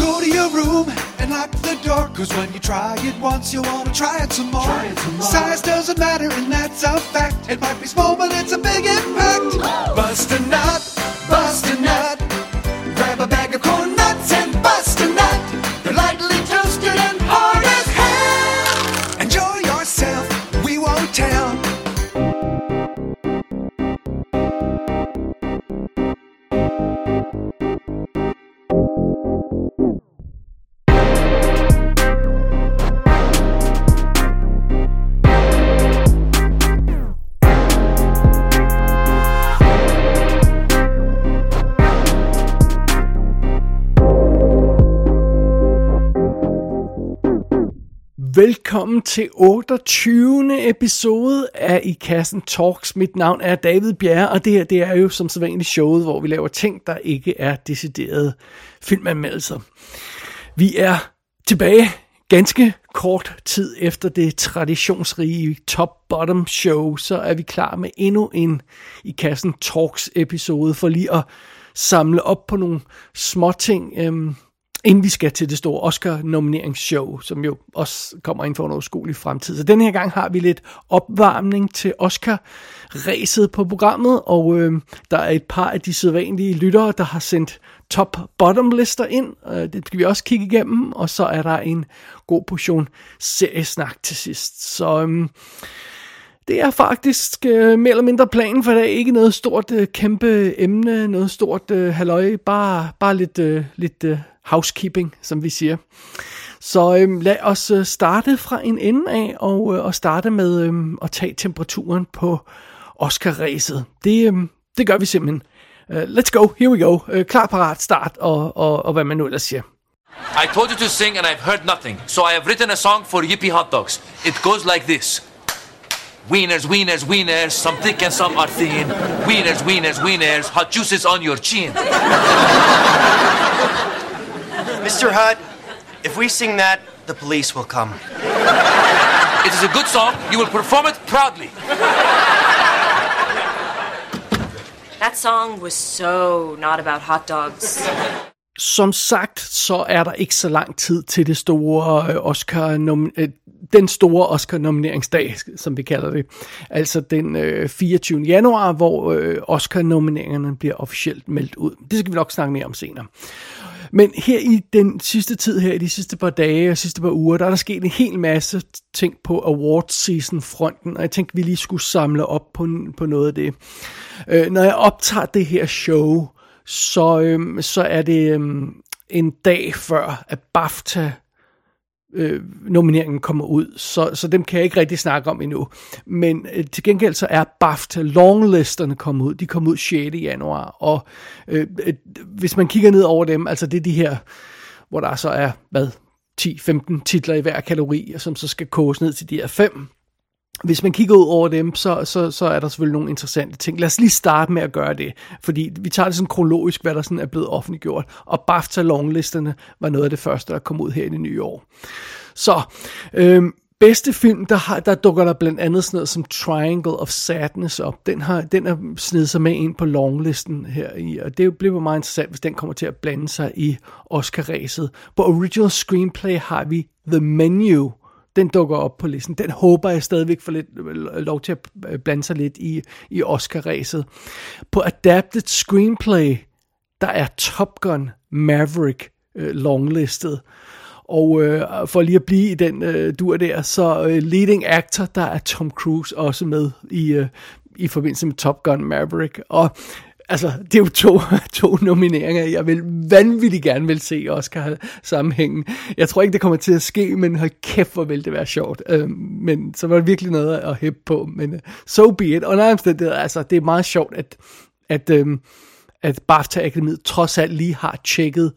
Go to your room and lock the door. Cause when you try it once, you wanna try it some more. Try it some more. Size doesn't matter, and that's a fact. It might be small, but it's a big impact. Bust a nut, bust a nut. Velkommen til 28. episode af I Kassen Talks. Mit navn er David Bjerre, og det her det er jo som sædvanligt showet, hvor vi laver ting, der ikke er deciderede filmanmeldelser. Vi er tilbage ganske kort tid efter det traditionsrige top-bottom show, så er vi klar med endnu en I Kassen Talks episode for lige at samle op på nogle små ting, øhm, inden vi skal til det store Oscar-nomineringsshow, som jo også kommer ind for en overskuelig fremtid. Så den her gang har vi lidt opvarmning til Oscar-ræset på programmet, og øh, der er et par af de sædvanlige lyttere, der har sendt top-bottom-lister ind. Øh, det skal vi også kigge igennem, og så er der en god portion seriesnak til sidst. Så... Øh, det er faktisk øh, mere eller mindre planen for i dag. Ikke noget stort, øh, kæmpe emne, noget stort øh, halløj. Bare, bare lidt, øh, lidt øh, housekeeping, som vi siger. Så øhm, lad os øh, starte fra en ende af, og, øh, og starte med øhm, at tage temperaturen på Oscar-ræset. Det, øhm, det gør vi simpelthen. Uh, let's go, here we go. Uh, klar, parat, start, og, og, og hvad man nu ellers siger. I told you to sing and I've heard nothing. So I have written a song for Yippie Hot Dogs. It goes like this. Wieners, wieners, wieners, some thick and some are thin. Wieners, wieners, wieners, hot juices on your chin. Mr. Hutt, if we sing that, the police will come. It is a good song. You will perform it proudly. That song was so not about hot dogs. Som sagt, så er der ikke så lang tid til det store øh, Oscar nom- øh, den store Oscar-nomineringsdag, som vi kalder det. Altså den øh, 24. januar, hvor øh, Oscar-nomineringerne bliver officielt meldt ud. Det skal vi nok snakke mere om senere. Men her i den sidste tid, her i de sidste par dage og sidste par uger, der er der sket en hel masse ting på awards season fronten, og jeg tænkte, vi lige skulle samle op på, på noget af det. Øh, når jeg optager det her show, så, øhm, så er det øhm, en dag før, at BAFTA øh, nomineringen kommer ud, så, så dem kan jeg ikke rigtig snakke om endnu. Men øh, til gengæld så er BAFTA longlisterne kommet ud. De kom ud 6. januar, og øh, øh, hvis man kigger ned over dem, altså det er de her, hvor der så er, hvad, 10-15 titler i hver kategori, som så skal koges ned til de her fem. Hvis man kigger ud over dem, så, så, så er der selvfølgelig nogle interessante ting. Lad os lige starte med at gøre det, fordi vi tager det sådan kronologisk, hvad der sådan er blevet offentliggjort. Og BAFTA longlisterne var noget af det første, der kom ud her i det nye år. Så, øhm, bedste film, der, har, der dukker der blandt andet sådan noget som Triangle of Sadness op. Den har den er snedet sig med ind på longlisten her i, og det bliver meget interessant, hvis den kommer til at blande sig i Oscar-ræset. På Original Screenplay har vi The Menu, den dukker op på listen. Den håber jeg stadigvæk får lidt øh, lov til at blande sig lidt i, i Oscar-ræset. På Adapted Screenplay, der er Top Gun Maverick øh, longlistet. Og øh, for lige at blive i den øh, dur der, så øh, leading actor, der er Tom Cruise også med i, øh, i forbindelse med Top Gun Maverick. Og altså, det er jo to, to nomineringer, jeg vil vanvittigt gerne vil se Oscar sammenhængen. Jeg tror ikke, det kommer til at ske, men hold kæft, hvor vil det være sjovt. Øh, men så var det virkelig noget at hæppe på, men uh, so be it. Og det altså, det er meget sjovt, at, at øh, at BAFTA Akademiet trods alt lige har tjekket,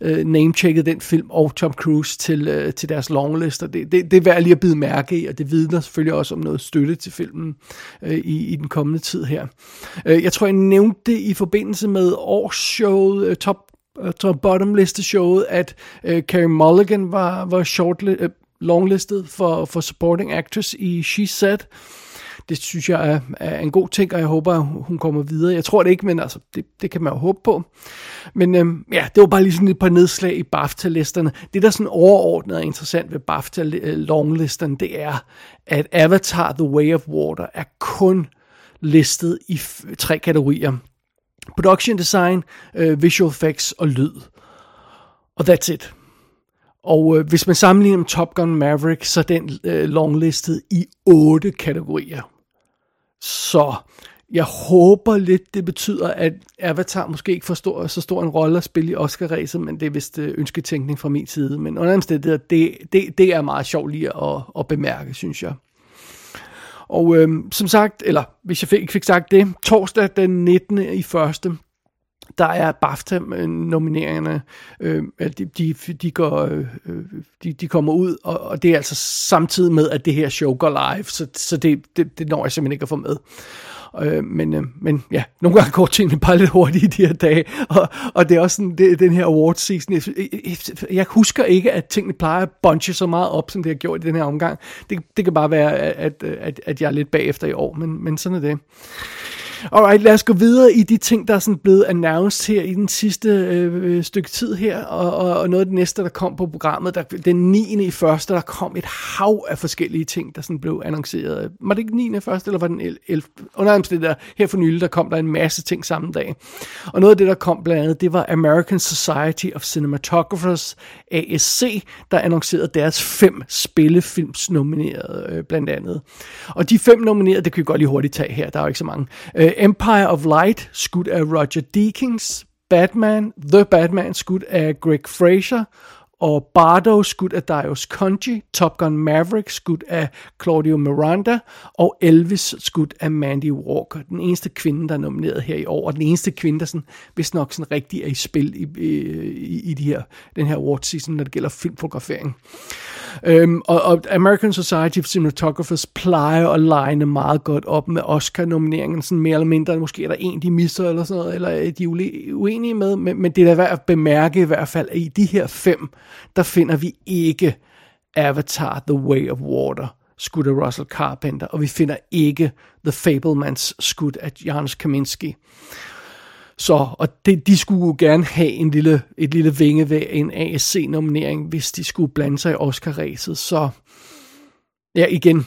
øh, name-checket den film og Tom Cruise til, øh, til deres longlister. Det, det, det er værd lige at bide mærke i, og det vidner selvfølgelig også om noget støtte til filmen øh, i, i den kommende tid her. Øh, jeg tror, jeg nævnte det i forbindelse med årsshowet, øh, top, øh, top bottom liste showet, at øh, Carey Mulligan var, var short, øh, longlistet for, for supporting actress i She Said det synes jeg er, er en god ting, og jeg håber, at hun kommer videre. Jeg tror det ikke, men altså, det, det kan man jo håbe på. Men øhm, ja, det var bare lige sådan et par nedslag i BAFTA-listerne. Det, der sådan overordnet er interessant ved BAFTA-longlisterne, det er, at Avatar The Way of Water er kun listet i tre kategorier. Production design, øh, visual effects og lyd. Og that's it. Og øh, hvis man sammenligner med Top Gun Maverick, så er den øh, longlistet i otte kategorier. Så jeg håber lidt, det betyder, at Avatar måske ikke får stor, så stor en rolle at spille i Oscar-ræset, men det er vist øh, ønsketænkning fra min side. Men under omstændigheder, det, det, det er meget sjovt lige at, at bemærke, synes jeg. Og øhm, som sagt, eller hvis jeg fik, fik sagt det, torsdag den 19. i første, der er BAFTA-nomineringerne, øh, de, de, de, går, øh, de, de kommer ud, og, og det er altså samtidig med, at det her show går live, så, så det, det, det når jeg simpelthen ikke at få med. Øh, men, øh, men ja, nogle gange går tingene bare lidt hurtigt i de her dage, og, og det er også sådan, det, den her awards season, jeg, jeg husker ikke, at tingene plejer at bunche så meget op, som det har gjort i den her omgang. Det, det kan bare være, at, at, at jeg er lidt bagefter i år, men, men sådan er det. Alright, lad os gå videre i de ting, der er sådan blevet announced her i den sidste øh, øh stykke tid her, og, og, og noget af det næste, der kom på programmet, der, den 9. i første, der kom et hav af forskellige ting, der sådan blev annonceret. Var det ikke 9. i første, eller var den 11. Under det der, her for nylig, der kom der en masse ting samme dag. Og noget af det, der kom blandt andet, det var American Society of Cinematographers, ASC, der annoncerede deres fem spillefilms nominerede, øh, blandt andet. Og de fem nominerede, det kan vi godt lige hurtigt tage her, der er jo ikke så mange. Øh, Øh, Empire of Light, skudt af Roger Deakins. Batman, The Batman, skudt af Greg Fraser og Bardo, skudt af Darius Conji, Top Gun Maverick, skudt af Claudio Miranda, og Elvis, skudt af Mandy Walker. Den eneste kvinde, der er nomineret her i år, og den eneste kvinde, der sådan, hvis nok sådan rigtig er i spil i, i, i de her, den her award season, når det gælder filmfotografering. Øhm, og, og American Society of Cinematographers plejer at line meget godt op med Oscar-nomineringen, sådan mere eller mindre, måske er der en, de misser eller sådan noget, eller er de uenige med, men, men det er da værd at bemærke i hvert fald, at i de her fem, der finder vi ikke Avatar The Way of Water skudt af Russell Carpenter, og vi finder ikke The Fablemans skudt af Janusz Kaminski. Så, og det, de skulle jo gerne have en lille, et lille vinge ved en ASC-nominering, hvis de skulle blande sig i Oscar-ræset. Så ja, igen,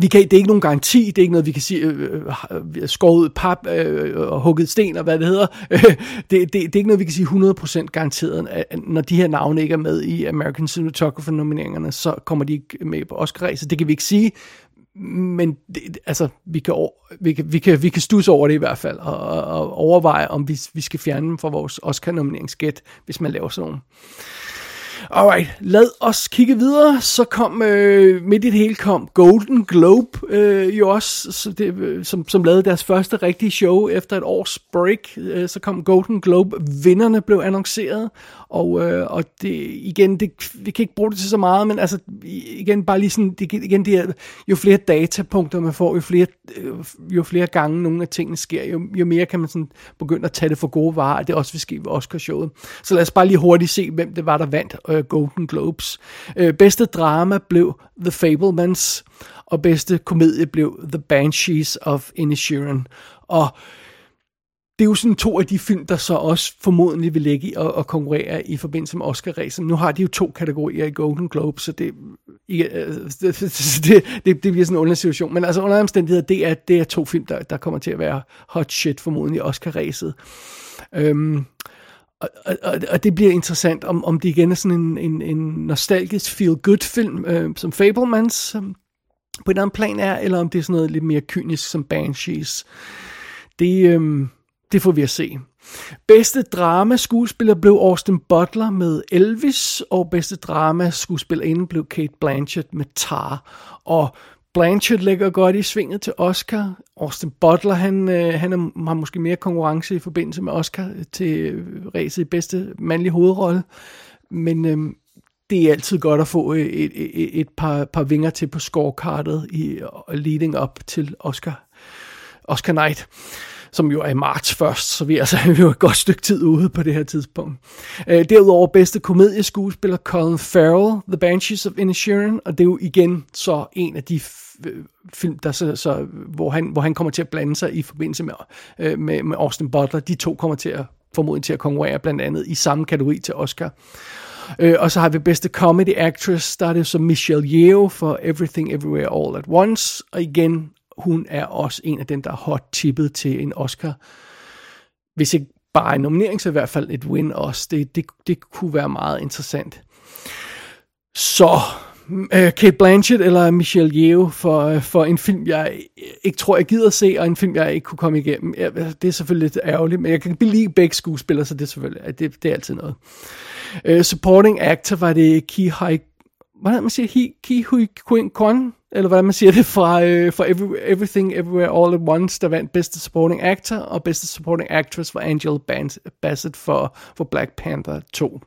vi kan, det er ikke nogen garanti, det er ikke noget, vi kan sige, øh, øh, øh skåret ud pap øh, øh, og hugget sten, og hvad det hedder. det, det, det er ikke noget, vi kan sige 100% garanteret. At, når de her navne ikke er med i American Cinematographer-nomineringerne, så kommer de ikke med på oscar så Det kan vi ikke sige, men det, altså, vi kan, vi, kan, vi, kan, vi kan stusse over det i hvert fald, og, og overveje, om vi, vi skal fjerne dem fra vores Oscar-nomineringsgæt, hvis man laver sådan nogle. Alright, lad os kigge videre. Så kom øh, midt i det hele kom Golden Globe øh, jo også, så det, øh, som, som lavede deres første rigtige show efter et års break. Øh, så kom Golden Globe. Vinderne blev annonceret, og, øh, og det, igen, det, vi kan ikke bruge det til så meget, men altså, igen, bare lige sådan, det, igen, det er, jo flere datapunkter man får, jo flere, øh, jo flere gange nogle af tingene sker, jo, jo mere kan man sådan begynde at tage det for gode varer, det også vil ske ved Oscar-showet. Så lad os bare lige hurtigt se, hvem det var, der vandt øh, Golden Globes. Øh, bedste drama blev The Fablemans, og bedste komedie blev The Banshees of Inisherin. Og det er jo sådan to af de film, der så også formodentlig vil ligge og, og konkurrere i forbindelse med Oscar-ræsen. Nu har de jo to kategorier i Golden Globe, så det, det, øh, det, det, det bliver sådan en underlig situation. Men altså under omstændigheder, det er, det er to film, der, der kommer til at være hot shit formodentlig i Oscar-ræset. Øhm, og, og, og det bliver interessant, om, om det igen er sådan en, en, en nostalgisk feel-good film, øh, som Fablemans som på en anden plan er, eller om det er sådan noget lidt mere kynisk som Banshees. Det, øh, det får vi at se. Bedste drama skuespiller blev Austin Butler med Elvis, og bedste drama skuespillerinde blev Kate Blanchett med Tar. Og Blanchett ligger godt i svinget til Oscar. Austin Butler, han, øh, han er, har måske mere konkurrence i forbindelse med Oscar øh, til øh, ræset i bedste mandlige hovedrolle. Men øhm, det er altid godt at få et, et, et par, par vinger til på scorekartet i leading up til Oscar, Oscar Night som jo er i marts først, så vi er altså vi er jo et godt stykke tid ude på det her tidspunkt. Øh, derudover bedste komedieskuespiller Colin Farrell, The Banshees of Inisherin, og det er jo igen så en af de øh, film, der så, så, hvor, han, hvor han kommer til at blande sig i forbindelse med, øh, med, med Austin Butler. De to kommer til at formodentlig til at konkurrere blandt andet i samme kategori til Oscar. Øh, og så har vi bedste comedy actress, der er det så Michelle Yeoh for Everything Everywhere All at Once, og igen, hun er også en af dem, der er hot tippet til en Oscar. Hvis ikke bare en nominering, så i hvert fald et win også. Det, det, det kunne være meget interessant. Så øh, uh, Kate Blanchett eller Michelle Yeoh for, øh, for en film, jeg ikke tror, jeg gider at se, og en film, jeg ikke kunne komme igennem. Det er selvfølgelig lidt ærgerligt, men jeg kan lide begge skuespillere, så det er selvfølgelig det, det er altid noget. Uh, supporting actor var det Ki Hai hvordan man siger, Hi, Ki Hui Kwan, eller hvordan man siger det, fra, øh, fra Every, Everything Everywhere All at Once, der vandt bedste supporting actor, og bedste supporting actress var Angel Bassett for, for Black Panther 2.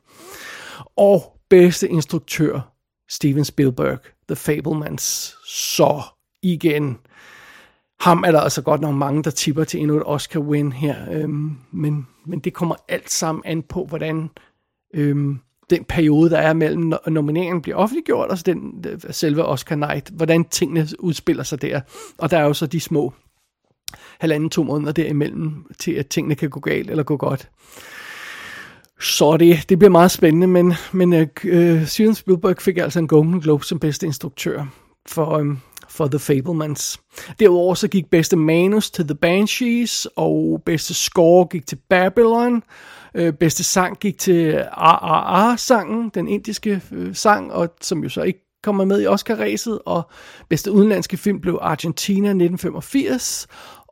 Og bedste instruktør, Steven Spielberg, The Fablemans. Så igen, ham er der altså godt nok mange, der tipper til endnu et Oscar-win her. Øhm, men, men det kommer alt sammen an på, hvordan øhm, den periode, der er mellem når nomineringen bliver offentliggjort, og så den øh, selve Oscar Night, hvordan tingene udspiller sig der. Og der er jo så de små halvanden, to måneder derimellem, til at tingene kan gå galt eller gå godt. Så det, det bliver meget spændende, men, men uh, Steven Spielberg fik altså en Golden Globe som bedste instruktør for, um, for The Fablemans. Derudover så gik bedste manus til The Banshees, og bedste score gik til Babylon. Øh, bedste sang gik til RRR-sangen, den indiske øh, sang, og som jo så ikke kommer med i Oscar-ræset, og bedste udenlandske film blev Argentina 1985,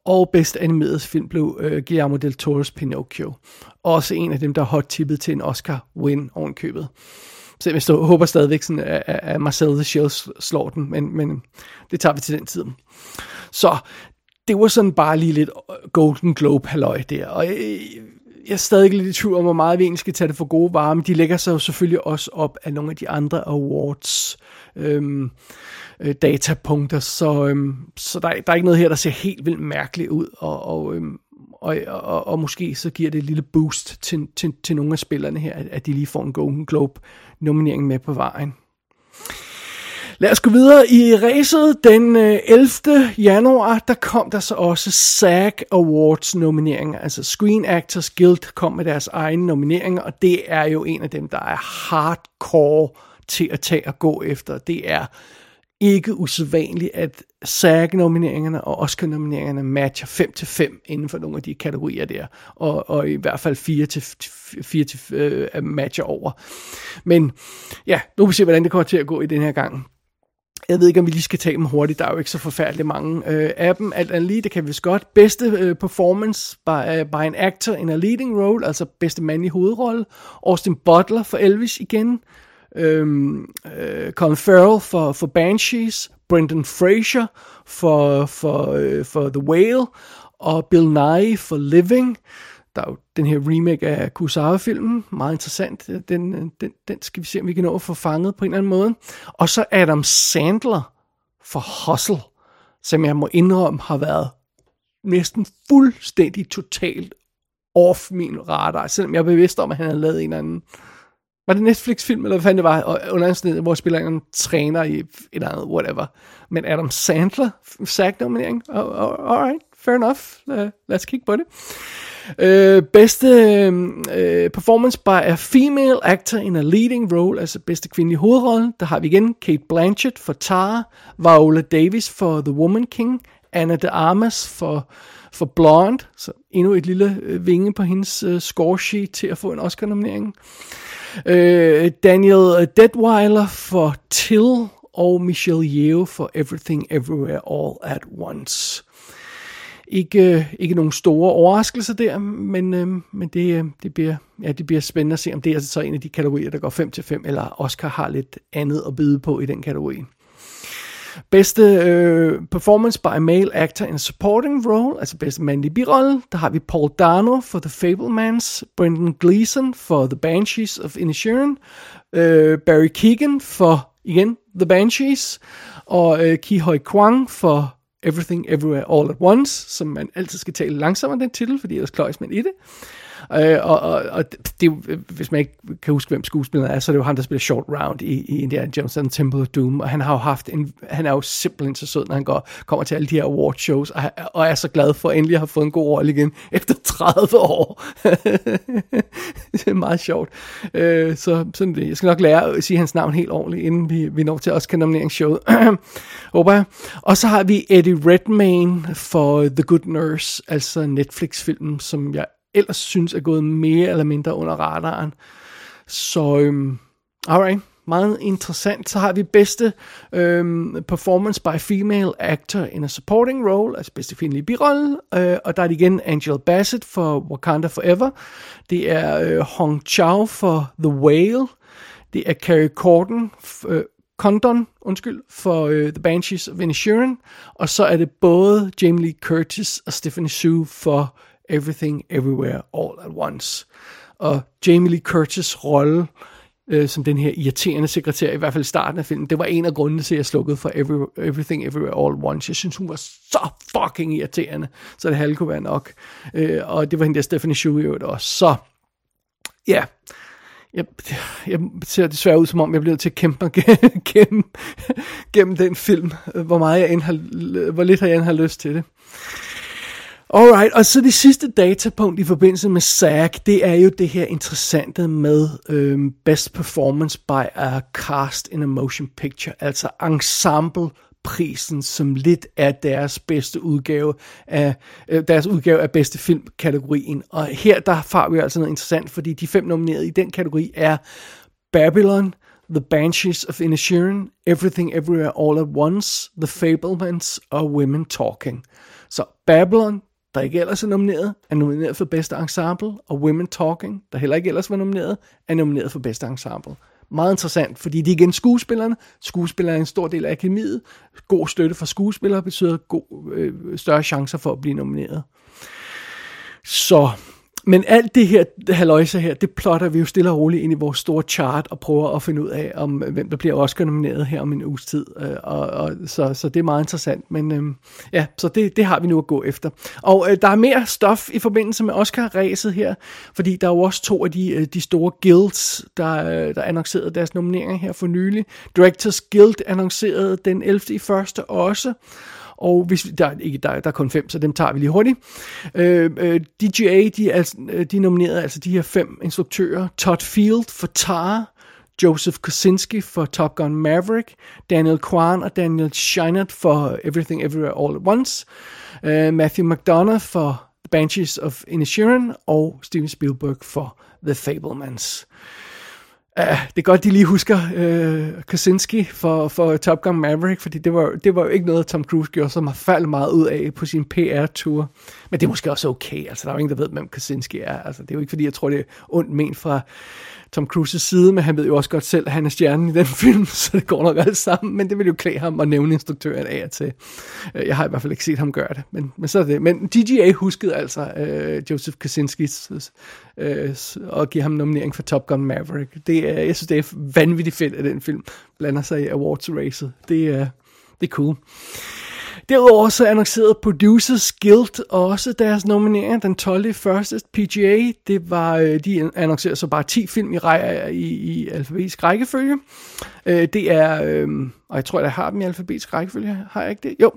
og bedste animeret film blev øh, Guillermo del Toro's Pinocchio. Også en af dem, der hot tippet til en Oscar-win ovenkøbet. Så jeg håber stadigvæk, sådan, at, at Marcel the Shell slår den, men, men det tager vi til den tid. Så det var sådan bare lige lidt øh, Golden Globe halløj der, og jeg, jeg er stadig lidt i tvivl om, hvor meget vi egentlig skal tage det for gode varer, men de lægger sig jo selvfølgelig også op af nogle af de andre awards. Øhm, øh, datapunkter, så, øhm, så der, der er ikke noget her, der ser helt vildt mærkeligt ud, og, og, øhm, og, og, og måske så giver det et lille boost til, til, til nogle af spillerne her, at, at de lige får en Golden Globe nominering med på vejen. Lad os gå videre i racet. Den øh, 11. januar, der kom der så også SAG Awards nomineringer. Altså Screen Actors Guild kom med deres egne nomineringer, og det er jo en af dem, der er hardcore til at tage og gå efter. Det er ikke usædvanligt, at SAG-nomineringerne og Oscar-nomineringerne matcher 5 til 5 inden for nogle af de kategorier der, og, og i hvert fald 4 til, 4 til øh, matcher over. Men ja, nu må vi se, hvordan det kommer til at gå i den her gang. Jeg ved ikke, om vi lige skal tage dem hurtigt. Der er jo ikke så forfærdeligt mange øh, af dem. Alt andet lige, det kan vi godt. Bedste øh, performance by, uh, by an actor in a leading role, altså bedste mand i hovedrolle. Austin Butler for Elvis igen øhm, øh, Colin Farrell for, for Banshees, Brendan Fraser for, for, øh, for The Whale, og Bill Nye for Living. Der er jo den her remake af Kurosawa-filmen, meget interessant. Den, den, den skal vi se, om vi kan nå at få fanget på en eller anden måde. Og så Adam Sandler for Hustle, som jeg må indrømme har været næsten fuldstændig totalt off min radar, selvom jeg er bevidst om, at han har lavet en eller anden var det Netflix-film, eller hvad fanden det var, og under sted, hvor spiller en træner i et eller andet, whatever. Men Adam Sandler, SAG-nominering, oh, oh, alright, fair enough, uh, let's kigge på det. Øh, bedste øh, performance by a female actor in a leading role, altså bedste kvindelige hovedrolle, der har vi igen Kate Blanchett for Tara, Viola Davis for The Woman King, Anna de Armas for, for Blonde, så endnu et lille øh, vinge på hendes øh, score sheet til at få en Oscar-nominering. Øh, Daniel Deadweiler for Till, og Michelle Yeoh for Everything Everywhere All at Once. Ikke, øh, ikke nogen store overraskelser der, men, øh, men det, øh, det, bliver, ja, det bliver spændende at se, om det er altså så en af de kategorier, der går 5 til 5, eller Oscar har lidt andet at byde på i den kategori. Bedste øh, performance by male actor in a supporting role, altså bedste mandlige birolle, der har vi Paul Dano for The Fablemans, Brendan Gleeson for The Banshees of Inisherin, øh, Barry Keegan for, igen, The Banshees, og øh, Ki Hoi Kwang for Everything Everywhere All at Once, som man altid skal tale langsommere den titel, fordi ellers kløjes man i det. Øh, og, og, og det, hvis man ikke kan huske, hvem skuespilleren er, så er det jo ham, der spiller Short Round i, i Indiana Jones and Temple of Doom, og han har jo haft en, han er jo simpelthen så sød, når han går, kommer til alle de her award shows, og, og er så glad for at endelig at have fået en god rolle igen, efter 30 år. det er meget sjovt. Øh, så sådan det. Jeg skal nok lære at sige hans navn helt ordentligt, inden vi, vi når til også nomineringsshowet. Håber jeg. Og så har vi Eddie Redmayne for The Good Nurse, altså Netflix-filmen, som jeg ellers synes er gået mere eller mindre under radaren. Så øhm, alright, meget interessant. Så har vi bedste øhm, performance by female actor in a supporting role, altså bedste kvindelige birolle. Øh, og der er det igen Angel Bassett for Wakanda Forever. Det er øh, Hong Chao for The Whale. Det er Carrie Corden, øh, Condon, undskyld, for øh, The Banshees of Inisherin. Og så er det både Jamie Lee Curtis og Stephanie Sue for Everything Everywhere All at Once. Og Jamie Lee Curtis' rolle øh, som den her irriterende sekretær, i hvert fald i starten af filmen, det var en af grundene til, at jeg slukkede for Every, Everything Everywhere All at Once. Jeg synes, hun var så fucking irriterende, så det halve kunne være nok. Øh, og det var hende der Stephanie Sue i også. Så, ja, jeg, jeg ser desværre ud som om, jeg bliver nødt til at kæmpe mig gennem, gennem, den film, hvor meget jeg end har, hvor lidt har jeg end har lyst til det. Alright, og så det sidste datapunkt i forbindelse med SAG, det er jo det her interessante med øhm, Best Performance by a Cast in a Motion Picture, altså ensemble prisen som lidt er deres bedste udgave af, øh, deres udgave af bedste filmkategorien. Og her der får vi altså noget interessant, fordi de fem nominerede i den kategori er Babylon, The Banshees of Inisherin, Everything Everywhere All at Once, The Fablemans og Women Talking. Så Babylon, der ikke ellers er nomineret, er nomineret for bedste ensemble, og Women Talking, der heller ikke ellers var nomineret, er nomineret for bedste ensemble. Meget interessant, fordi de er igen skuespillerne. Skuespillere er en stor del af akademiet. God støtte fra skuespillere betyder god, øh, større chancer for at blive nomineret. Så, men alt det her haløjse her, det plotter vi jo stille og roligt ind i vores store chart og prøver at finde ud af, om øh, hvem der bliver Oscar nomineret her om en uges tid. Øh, Og, og, så, så det er meget interessant. Men øhm, ja, så det, det har vi nu at gå efter. Og øh, der er mere stof i forbindelse med Oscar-ræset her, fordi der er jo også to af de, øh, de store guilds, der, øh, der annoncerede deres nomineringer her for nylig. Directors Guild annoncerede den 11. i første også. Og hvis vi, der, ikke, der, der er kun fem, så dem tager vi lige hurtigt. Øh, øh, DGA, de er, altså- øh, de nominerede altså de her fem instruktører. Todd Field for Tar, Joseph Kosinski for Top Gun Maverick, Daniel Kwan og Daniel Scheinert for Everything Everywhere All at Once, øh, Matthew McDonough for The Banshees of Inisherin og Steven Spielberg for The Fablemans. Uh, det er godt, de lige husker uh, Kaczynski for, for Top Gun Maverick, fordi det var, det var jo ikke noget, Tom Cruise gjorde så faldt meget ud af på sin PR-tur. Men det er måske også okay, altså der er jo ingen, der ved, hvem Kaczynski er. Altså, det er jo ikke, fordi jeg tror, det er ondt ment fra Tom Cruises side, men han ved jo også godt selv, at han er stjernen i den film, så det går nok alt sammen, men det vil jo klæde ham at nævne instruktøren af og til. Øh, jeg har i hvert fald ikke set ham gøre det, men, men så er det. Men DGA huskede altså øh, Joseph Kaczynski øh, og give ham nominering for Top Gun Maverick. Det er, jeg synes, det er vanvittigt fedt, at den film blander sig i awards-racet. Det er, det er cool. Derudover så annoncerede Producers Guild også deres nominering den 12. første PGA. Det var, øh, de annoncerede så bare 10 film i, i, i alfabetisk rækkefølge. Øh, det er, øh, og jeg tror, jeg har dem i alfabetisk rækkefølge, har jeg ikke det? Jo.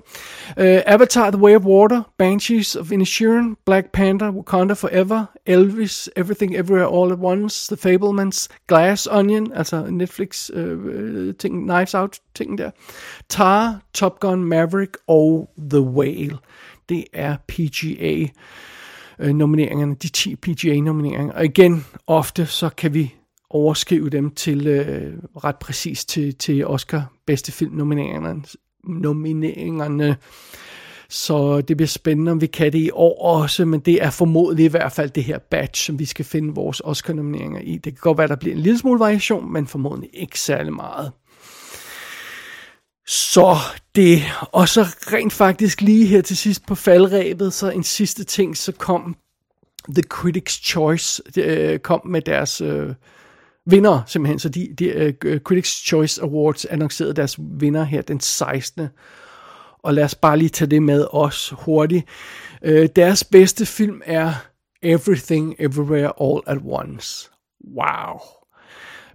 Uh, Avatar, The Way of Water, Banshees of Inisherin, Black Panther, Wakanda Forever, Elvis, Everything Everywhere All at Once, The Fablemans, Glass Onion, altså Netflix øh, øh ting, Knives Out ting der, Tar, Top Gun Maverick og The Whale. Det er PGA-nomineringerne, øh, de 10 PGA nomineringer. Og igen, ofte så kan vi overskrive dem til øh, ret præcis til, til Oscar bedste film nomineringerne, nomineringerne. Så det bliver spændende, om vi kan det i år også, men det er formodentlig i hvert fald det her batch, som vi skal finde vores Oscar-nomineringer i. Det kan godt være, der bliver en lille smule variation, men formodentlig ikke særlig meget. Så det, og så rent faktisk lige her til sidst på faldrebet, så en sidste ting, så kom The Critics' Choice, øh, kom med deres øh, vinder simpelthen, så de, de uh, Critics' Choice Awards annoncerede deres vinder her den 16. og lad os bare lige tage det med os hurtigt. Uh, deres bedste film er Everything Everywhere All at Once. Wow.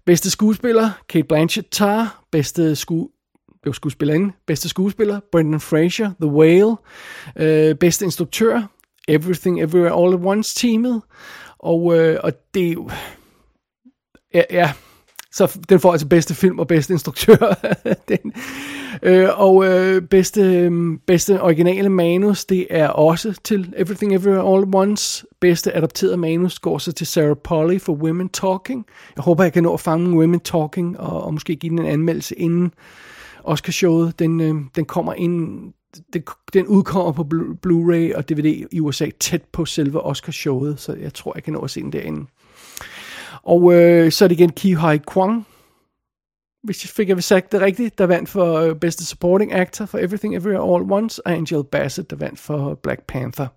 Bedste skuespiller, Kate Blanchett tar. Bedste sku det var skuespillerinde. Bedste skuespiller, Brendan Fraser, The Whale. Øh, bedste instruktør, Everything Everywhere All at Once teamet. Og, øh, og det er jo... Ja, ja, så den får altså bedste film og bedste instruktør. den. Øh, og øh, bedste, øh, bedste originale manus, det er også til Everything Everywhere All at Once. Bedste adopteret manus går så til Sarah Polly for Women Talking. Jeg håber, jeg kan nå at fange Women Talking og, og måske give den en anmeldelse inden Oscarshowet. Den, øh, den kommer ind den, den udkommer på Blu-ray og DVD i USA tæt på selve Oscarshowet, så jeg tror, jeg kan nå at se den derinde. Og øh, så er det igen Ki Hai Kwang, hvis jeg fik jeg sagt det rigtigt, der vandt for øh, bedste supporting actor for Everything Everywhere All at Once, og Angel Bassett, der vandt for Black Panther.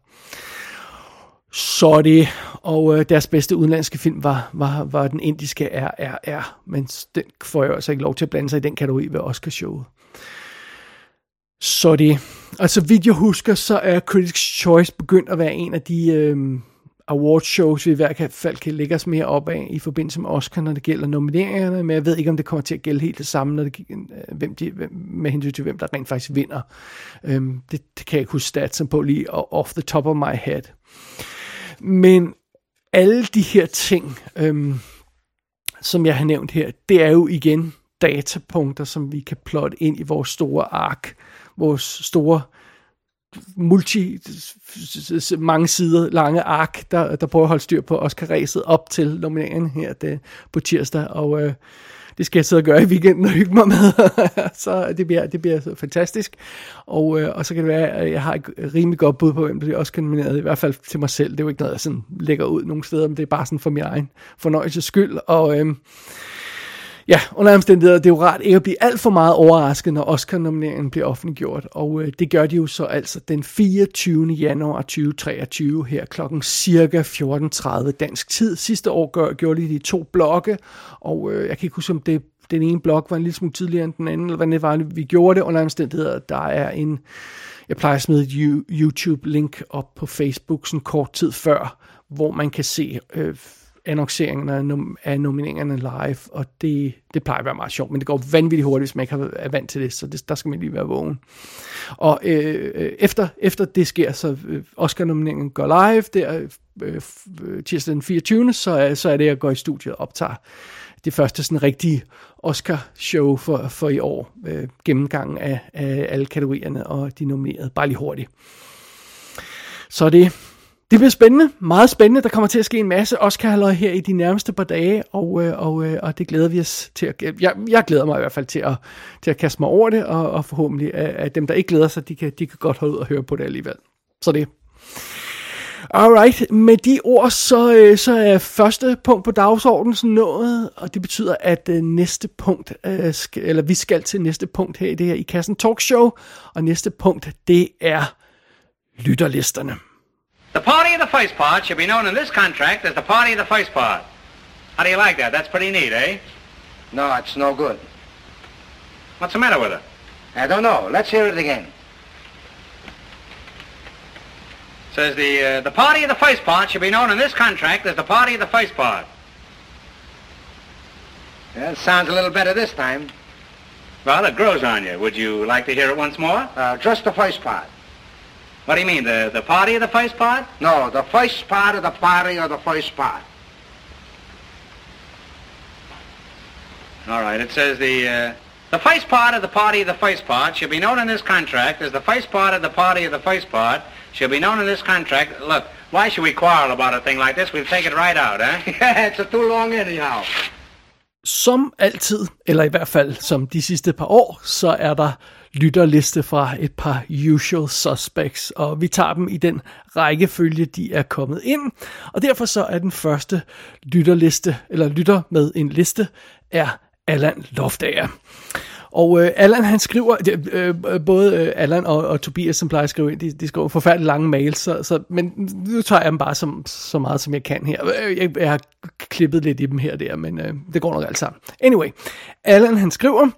Så det, og øh, deres bedste udenlandske film var, var, var den indiske RRR, men den får jeg altså ikke lov til at blande sig i den kategori ved Oscarshowet. Så det, altså vidt jeg husker, så er Critics' Choice begyndt at være en af de øh, awardshows, vi i hvert fald kan lægge os mere op af i forbindelse med Oscar, når det gælder nomineringerne, men jeg ved ikke, om det kommer til at gælde helt det samme, når det, øh, hvem de, med hensyn til, hvem der rent faktisk vinder. Øhm, det, det kan jeg ikke huske statsen på lige off the top of my head. Men alle de her ting, øhm, som jeg har nævnt her, det er jo igen datapunkter, som vi kan plotte ind i vores store ark, vores store multi, mange sider lange ark, der, der prøver at holde styr på Oscar-ræset op til nomineringen her det, på tirsdag, og øh, det skal jeg sidde og gøre i weekenden og hygge mig med, så det bliver, det bliver fantastisk, og, øh, og så kan det være, at jeg har et rimelig godt bud på, hvem der også kan nomineret, i hvert fald til mig selv, det er jo ikke noget, jeg sådan lægger ud nogen steder, men det er bare sådan for min egen fornøjelses skyld, og øh, ja, under omstændigheder, det er jo rart ikke at blive alt for meget overrasket, når Oscar-nomineringen bliver offentliggjort. Og øh, det gør de jo så altså den 24. januar 2023 her klokken cirka 14.30 dansk tid. Sidste år gør, gjorde de de to blokke, og øh, jeg kan ikke huske, om det den ene blok var en lille smule tidligere end den anden, eller hvad det var, vi gjorde det under omstændigheder. Der er en, jeg plejer at smide et YouTube-link op på Facebook sådan kort tid før, hvor man kan se øh, annonceringen af, nomineringerne live, og det, det plejer at være meget sjovt, men det går vanvittigt hurtigt, hvis man ikke er vant til det, så det, der skal man lige være vågen. Og øh, øh efter, efter det sker, så øh, Oscar-nomineringen går live, der øh, øh tirsdag den 24., så, så er det, at jeg går i studiet og optager det første sådan rigtige Oscar-show for, for i år, øh, gennemgangen af, af alle kategorierne og de nominerede, bare lige hurtigt. Så det, det bliver spændende, meget spændende. Der kommer til at ske en masse Oscar her i de nærmeste par dage, og, øh, og, øh, og det glæder vi os til. At, jeg, jeg glæder mig i hvert fald til at, til at kaste mig over det, og, og forhåbentlig at, dem, der ikke glæder sig, de kan, de kan godt holde ud og høre på det alligevel. Så det. Alright, med de ord, så, øh, så er første punkt på dagsordenen nået, og det betyder, at øh, næste punkt, øh, eller vi skal til næste punkt her i det her i Kassen Talkshow, og næste punkt, det er lytterlisterne. The party of the first part should be known in this contract as the party of the first part. How do you like that? That's pretty neat, eh? No, it's no good. What's the matter with it? I don't know. Let's hear it again. Says the uh, the party of the first part should be known in this contract as the party of the first part. Well, sounds a little better this time. Well, it grows on you. Would you like to hear it once more? Uh, just the first part. What do you mean, the, the party of the first part? No, the first part of the party of the first part. All right, it says the, uh, the first part of the party of the first part shall be known in this contract as the first part of the party of the first part shall be known in this contract. Look, why should we quarrel about a thing like this? We'll take it right out, eh? yeah, it's a too long anyhow. Som altid, eller i hvert fald som de sidste par år, så er der lytterliste fra et par usual suspects, og vi tager dem i den rækkefølge, de er kommet ind. Og derfor så er den første lytterliste, eller lytter med en liste, er Allan Loftager. Og øh, Allan han skriver, øh, både øh, Allan og, og Tobias, som plejer at skrive ind, de, de skriver forfærdeligt lange mails, så, så, men nu tager jeg dem bare som, så meget, som jeg kan her. Øh, jeg, jeg har klippet lidt i dem her og der, men øh, det går nok alt sammen. Anyway, Allan han skriver,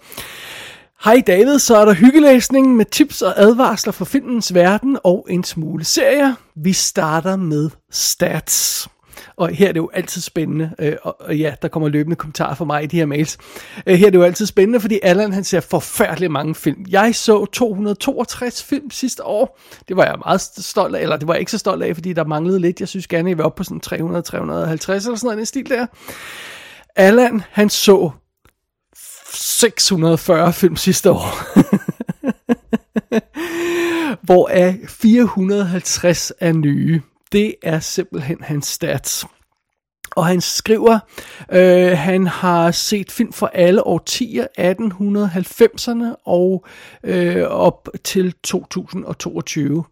Hej David, så er der hyggelæsning med tips og advarsler fra filmens verden og en smule serier. Vi starter med stats. Og her er det jo altid spændende, øh, og, ja, der kommer løbende kommentarer fra mig i de her mails. Øh, her er det jo altid spændende, fordi Allan han ser forfærdeligt mange film. Jeg så 262 film sidste år. Det var jeg meget stolt af, eller det var jeg ikke så stolt af, fordi der manglede lidt. Jeg synes gerne, jeg var oppe på sådan 300-350 eller sådan noget, en stil der. Allan, han så 640 film sidste år. Hvoraf 450 er nye. Det er simpelthen hans stats. Og han skriver, øh, han har set film fra alle årtier, 1890'erne og øh, op til 2022.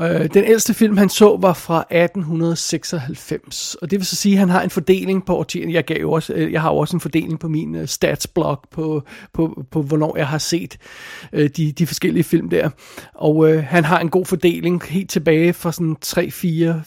Øh, den ældste film, han så, var fra 1896, og det vil så sige, at han har en fordeling på årtierne. Jeg, gav også, øh, jeg har jo også en fordeling på min øh, statsblog på, på, på, hvornår jeg har set øh, de, de forskellige film der. Og øh, han har en god fordeling helt tilbage fra sådan 3, 4,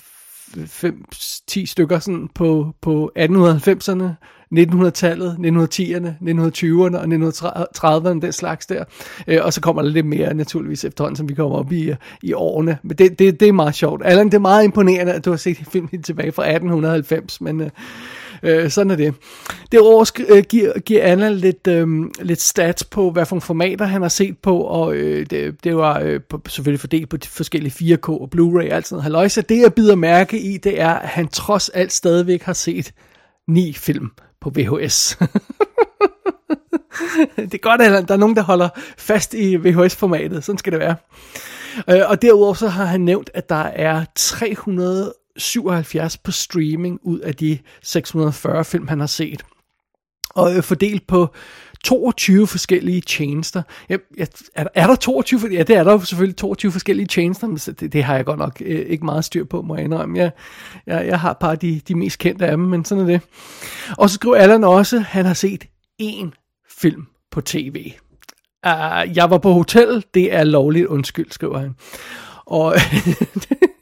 5, 10 stykker sådan på, på 1890'erne, 1900-tallet, 1910'erne, 1920'erne og 1930'erne, den slags der. Øh, og så kommer der lidt mere naturligvis efterhånden, som vi kommer op i, i årene. Men det, det, det er meget sjovt. Allan, det er meget imponerende, at du har set film helt tilbage fra 1890, men øh, øh, sådan er det. Derudover øh, giver, giver Anna lidt, øh, lidt stats på, hvad for formater han har set på, og øh, det, det var øh, på, selvfølgelig fordelt på de forskellige 4K og Blu-ray og alt sådan noget. Så det jeg bider mærke i, det er, at han trods alt stadigvæk har set ni film på VHS. det er godt, at der er nogen, der holder fast i VHS-formatet. Sådan skal det være. Øh, og derudover så har han nævnt, at der er 377 på streaming ud af de 640 film, han har set. Og øh, fordelt på 22 forskellige tjenester. Jeg, jeg, er, er der 22? Ja, det er der jo selvfølgelig 22 forskellige tjenester, men det, det har jeg godt nok øh, ikke meget styr på, må jeg indrømme. Jeg, jeg, jeg har et par af de, de mest kendte af dem, men sådan er det. Og så skriver Allan også, han har set én film på tv. Uh, ah, jeg var på hotel, det er lovligt, undskyld, skriver han. Og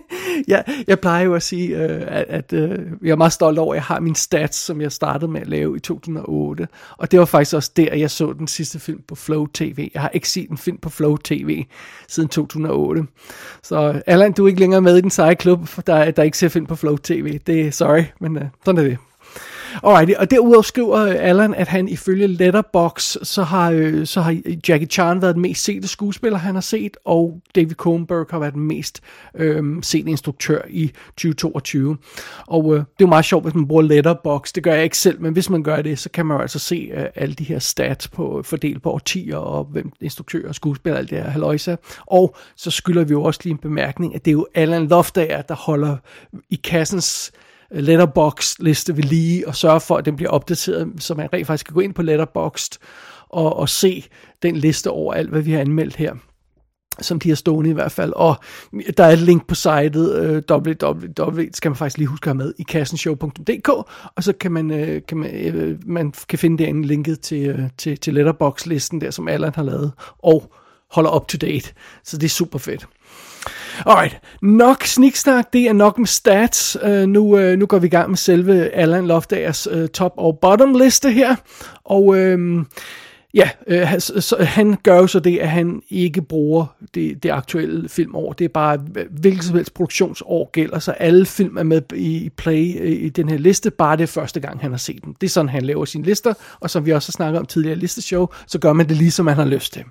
ja, jeg plejer jo at sige, øh, at, at øh, jeg er meget stolt over, at jeg har min stats, som jeg startede med at lave i 2008. Og det var faktisk også der, jeg så den sidste film på Flow TV. Jeg har ikke set en film på Flow TV siden 2008. Så Allan, du er ikke længere med i den seje klub, der, der ikke ser film på Flow TV. Det er sorry, men øh, sådan er det. Alright, og derudover skriver øh, Allan, at han ifølge Letterbox så har, øh, så har Jackie Chan været den mest sete skuespiller, han har set, og David Cronenberg har været den mest øh, sete instruktør i 2022. Og øh, det er jo meget sjovt, hvis man bruger Letterbox. Det gør jeg ikke selv, men hvis man gør det, så kan man jo altså se øh, alle de her stats på, øh, fordelt på årtier, og hvem instruktør og skuespiller, alt det her haløjse. Og så skylder vi jo også lige en bemærkning, at det er jo Allan Loftager, der holder i kassens letterbox liste ved lige og sørge for, at den bliver opdateret, så man rent faktisk kan gå ind på Letterboxd og, og se den liste over alt, hvad vi har anmeldt her som de har stående i hvert fald. Og der er et link på sitet, øh, www, skal man faktisk lige huske at have med, i kassenshow.dk, og så kan man, øh, kan man, øh, man kan finde derinde linket til, øh, til, til letterbox-listen der, som Allan har lavet, og holder up to date. Så det er super fedt. Alright, nok sniksnak, det er nok med stats. Uh, nu, uh, nu går vi i gang med selve Allan Loftagers uh, øh, top og bottom liste her. Og uh, ja, uh, så, han gør jo så det, at han ikke bruger det, det aktuelle filmår. Det er bare, hvilket som helst produktionsår gælder, så alle film er med i play i den her liste, bare det er første gang, han har set dem. Det er sådan, han laver sine lister, og som vi også har snakket om tidligere i listeshow, så gør man det lige, som man har lyst til.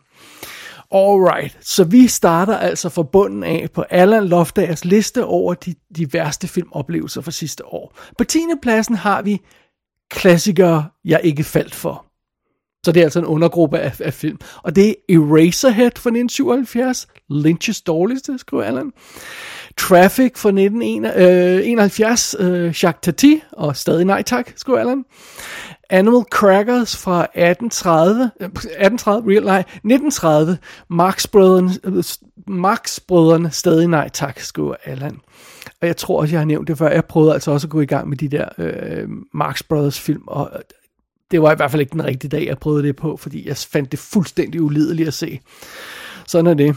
Alright, så vi starter altså fra bunden af på Allan Loftagers liste over de, de værste filmoplevelser fra sidste år. På 10. pladsen har vi klassikere, jeg ikke faldt for. Så det er altså en undergruppe af, af film. Og det er Eraserhead fra 1977, Lynch's dårligste, skriver Allan. Traffic fra 1971, øh, øh, Jacques Tati, og stadig nej tak, skriver Allan. Animal Crackers fra 1830, 1830, øh, real, nej, 1930, Marx Brødrene, øh, Marx Brødrene, stadig nej tak, skriver Allan. Og jeg tror også, jeg har nævnt det før, jeg prøvede altså også at gå i gang med de der øh, Marx Brothers film, og øh, det var i hvert fald ikke den rigtige dag, jeg prøvede det på, fordi jeg fandt det fuldstændig ulideligt at se. Sådan er det.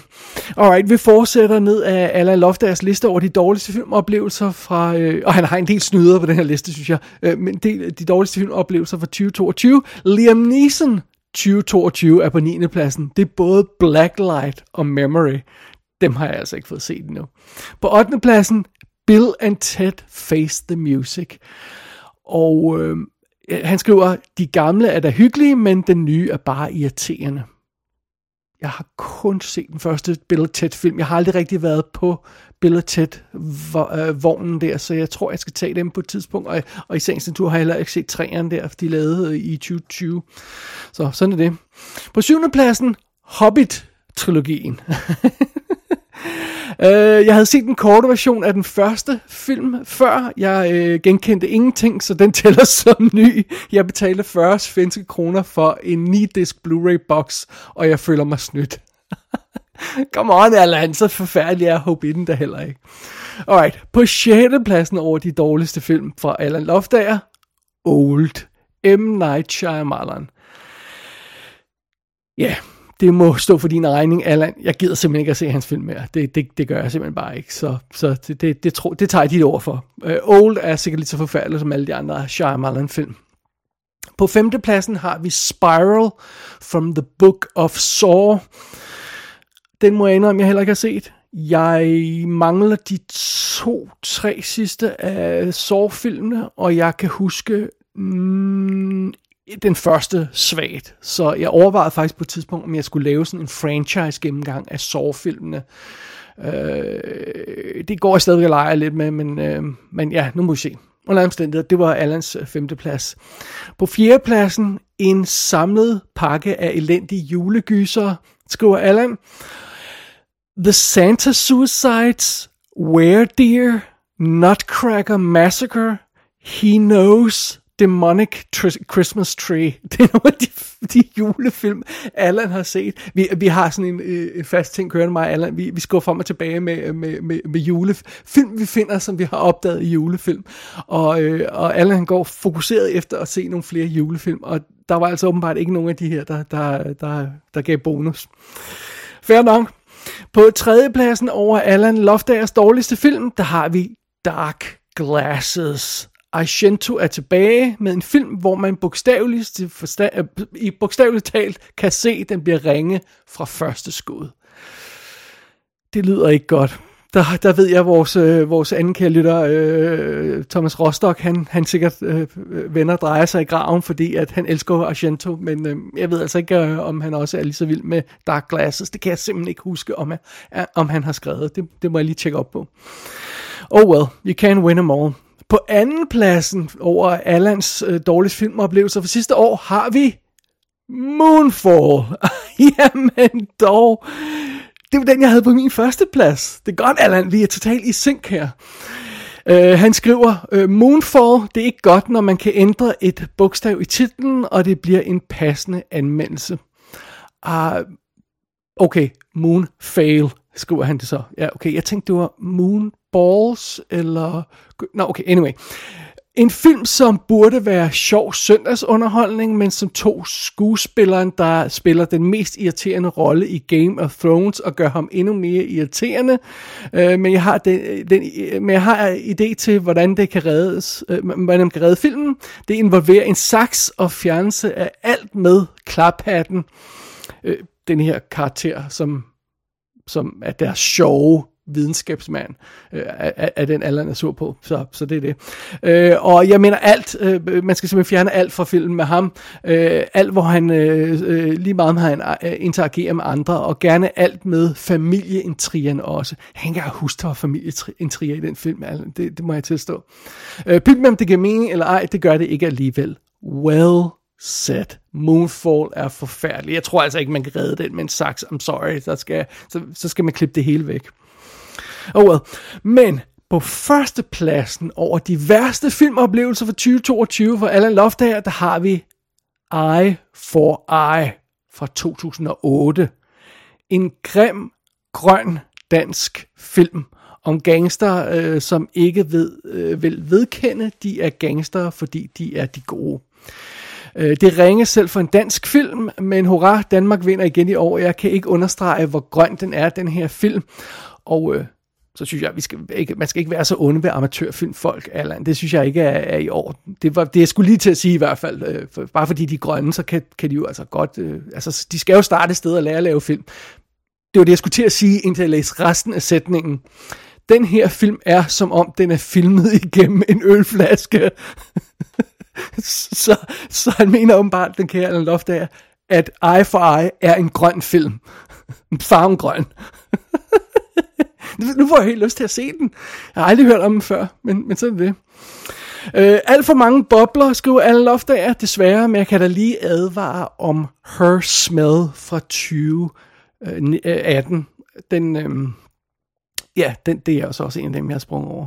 Alright, vi fortsætter ned af Alan Loftas liste over de dårligste filmoplevelser fra, øh, og han har en del snyder på den her liste, synes jeg, øh, men de, de dårligste filmoplevelser fra 2022. Liam Neeson 2022 er på 9. pladsen. Det er både Blacklight og Memory. Dem har jeg altså ikke fået set endnu. På 8. pladsen, Bill and Ted Face the Music. Og øh, han skriver, de gamle er da hyggelige, men den nye er bare irriterende. Jeg har kun set den første Bill Ted film. Jeg har aldrig rigtig været på Bill Ted-vognen øh, der, så jeg tror, jeg skal tage dem på et tidspunkt. Og, og i sagens natur har jeg heller ikke set træerne der, de lavede øh, i 2020. Så sådan er det. På syvende pladsen, Hobbit-trilogien. Øh, jeg havde set den korte version af den første film før. Jeg øh, genkendte ingenting, så den tæller som ny. Jeg betalte 40 svenske kroner for en 9-disk Blu-ray box, og jeg føler mig snydt. Come on, Allan, så forfærdelig er Hobbiten der heller ikke. Alright, på 6. pladsen over de dårligste film fra Allan Loftager, Old, M. Night Shyamalan. Ja, yeah, det må stå for din regning, Allan. Jeg gider simpelthen ikke at se hans film mere. Det, det, det gør jeg simpelthen bare ikke. Så, så det, det, det, tro, det tager jeg dit ord for. Uh, Old er sikkert lidt så forfærdelig som alle de andre Shyamalan-film. På femtepladsen har vi Spiral from the Book of Saw. Den må jeg indrømme, jeg heller ikke har set. Jeg mangler de to-tre sidste af Saw-filmene, og jeg kan huske mm, den første svagt. Så jeg overvejede faktisk på et tidspunkt, om jeg skulle lave sådan en franchise gennemgang af Saw-filmene. Øh, det går jeg stadig og leger lidt med, men, øh, men ja, nu må vi se. Under omstændigheder, det var Allans øh, femteplads. plads. På fjerde pladsen, en samlet pakke af elendige julegyser, skriver Allan. The Santa Suicides, Where Dear, Nutcracker Massacre, He Knows, Demonic Tr- Christmas Tree. Det er nogle af de, de julefilm, Allan har set. Vi, vi har sådan en, øh, en fast ting kørende mig, Allan. Vi, vi skal frem og tilbage med, med, med, med julefilm, vi finder, som vi har opdaget i julefilm. Og, øh, og Allan han går fokuseret efter at se nogle flere julefilm, og der var altså åbenbart ikke nogen af de her, der, der, der, der gav bonus. Fair nok. På tredjepladsen over Allan Loftagers dårligste film, der har vi Dark Glasses. Argento er tilbage med en film, hvor man bogstaveligt, øh, i bogstaveligt talt kan se, at den bliver ringe fra første skud. Det lyder ikke godt. Der, der ved jeg, at vores, øh, vores anden kære lytter, øh, Thomas Rostock, han, han sikkert øh, vender drejer sig i graven, fordi at han elsker Argento, men øh, jeg ved altså ikke, øh, om han også er lige så vild med Dark Glasses. Det kan jeg simpelthen ikke huske, om, jeg, om han har skrevet. Det, det må jeg lige tjekke op på. Oh well, you can win them all. På anden pladsen over Allans øh, dårligste filmoplevelser for sidste år har vi Moonfall. Jamen dog. Det var den, jeg havde på min første plads. Det er godt, Allan, vi er totalt i synk her. Uh, han skriver, uh, Moonfall, det er ikke godt, når man kan ændre et bogstav i titlen, og det bliver en passende anmeldelse. Uh, okay, Moonfail, skriver han det så. Ja, okay, jeg tænkte, det var Moon Balls, eller... Nå, okay, anyway. En film, som burde være sjov søndagsunderholdning, men som to skuespilleren, der spiller den mest irriterende rolle i Game of Thrones, og gør ham endnu mere irriterende. Øh, men, jeg har den, den, men jeg har en idé til, hvordan det kan reddes, øh, hvordan man kan redde filmen. Det involverer en saks og fjernelse af alt med klaphatten. Øh, den her karakter, som, som er deres sjove videnskabsmand øh, af, af den alder, er sur på. Så, så det er det. Øh, og jeg mener alt, øh, man skal simpelthen fjerne alt fra filmen med ham. Øh, alt, hvor han øh, øh lige meget med han øh, interagerer med andre, og gerne alt med familieintrigerne også. Han kan huske, der var familieintriger i den film, det, det må jeg tilstå. Øh, Pyt med, om det giver mening eller ej, det gør det ikke alligevel. Well set. Moonfall er forfærdelig. Jeg tror altså ikke, man kan redde den med en saks. I'm sorry. Der skal, så, så skal man klippe det hele væk. Oh well. Men på førstepladsen over de værste filmoplevelser for 2022 for Alan Loftager, der har vi Eye for Eye fra 2008. En grim, grøn dansk film om gangster, øh, som ikke ved, øh, vil vedkende, de er gangster, fordi de er de gode. Øh, det ringe selv for en dansk film, men hurra, Danmark vinder igen i år. Jeg kan ikke understrege, hvor grøn den er, den her film. Og øh, så synes jeg, vi skal ikke, man skal ikke være så onde ved amatørfilmfolk, Allan. Det synes jeg ikke er, er i orden. Det, var, det er skulle lige til at sige i hvert fald. Øh, for, bare fordi de er grønne, så kan, kan de jo altså godt... Øh, altså, de skal jo starte et sted og lære at lave film. Det var det, jeg skulle til at sige, indtil jeg læste resten af sætningen. Den her film er, som om den er filmet igennem en ølflaske. så, så han mener åbenbart, den kære Alan Loftager, at Eye for Eye er en grøn film. Farven grøn. nu får jeg helt lyst til at se den. Jeg har aldrig hørt om den før, men, men sådan er det. Øh, alt for mange bobler, skriver Alan Loftager, desværre, men jeg kan da lige advare om Her Smell fra 2018. Øh, øh, den, øh, ja, den, det er altså også en af dem, jeg har sprunget over.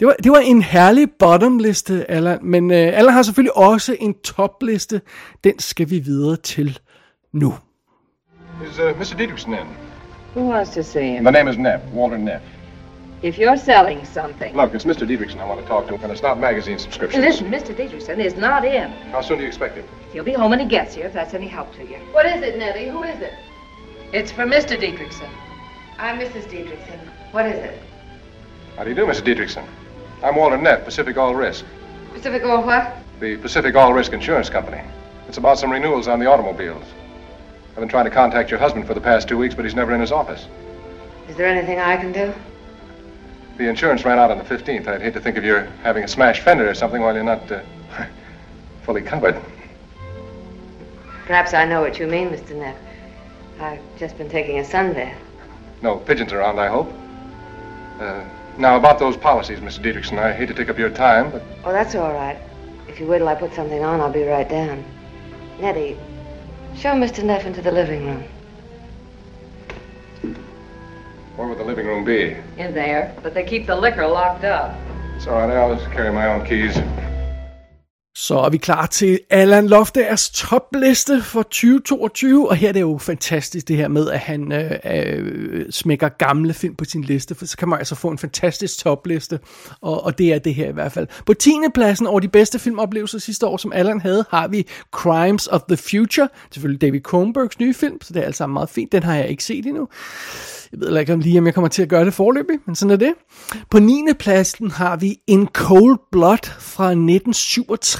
Det var, det var en herlig bottom-liste, Allan, men øh, Allan har selvfølgelig også en top-liste. Den skal vi videre til nu. Is uh, Mr. Dietrichson in? Who wants to see him? My name is Neff, Walter Neff. If you're selling something. Look, it's Mr. Dietrichson I want to talk to, and it's not magazine subscriptions. Listen, Mr. Dietrichson is not in. How soon do you expect him? He'll be home when he gets here, if that's any help to you. What is it, Nettie? Who is it? It's for Mr. Dietrichson. I'm Mrs. Dietrichson. What is it? How do you do, Mr. Dietrichson? I'm Walter Neff, Pacific All Risk. Pacific All what? The Pacific All Risk Insurance Company. It's about some renewals on the automobiles. I've been trying to contact your husband for the past two weeks, but he's never in his office. Is there anything I can do? The insurance ran out on the 15th. I'd hate to think of your having a smashed fender or something while you're not uh, fully covered. Perhaps I know what you mean, Mr. Neff. I've just been taking a sunbath. No pigeons around, I hope. Uh, now, about those policies, Mr. Dietrichson, I hate to take up your time, but Oh, that's all right. If you wait till I put something on, I'll be right down. Nettie, show Mr. Neff into the living room. where would the living room be? In there, but they keep the liquor locked up. It's all right, I'll just carry my own keys. Så er vi klar til Allan Loftagers topliste for 2022, og her er det jo fantastisk det her med, at han øh, øh, smækker gamle film på sin liste, for så kan man altså få en fantastisk topliste, og, og det er det her i hvert fald. På 10. pladsen over de bedste filmoplevelser sidste år, som Allan havde, har vi Crimes of the Future, selvfølgelig David Kronbergs nye film, så det er altså meget fint, den har jeg ikke set endnu. Jeg ved ikke om lige, om jeg kommer til at gøre det forløbig, men sådan er det. På 9. pladsen har vi In Cold Blood fra 1967.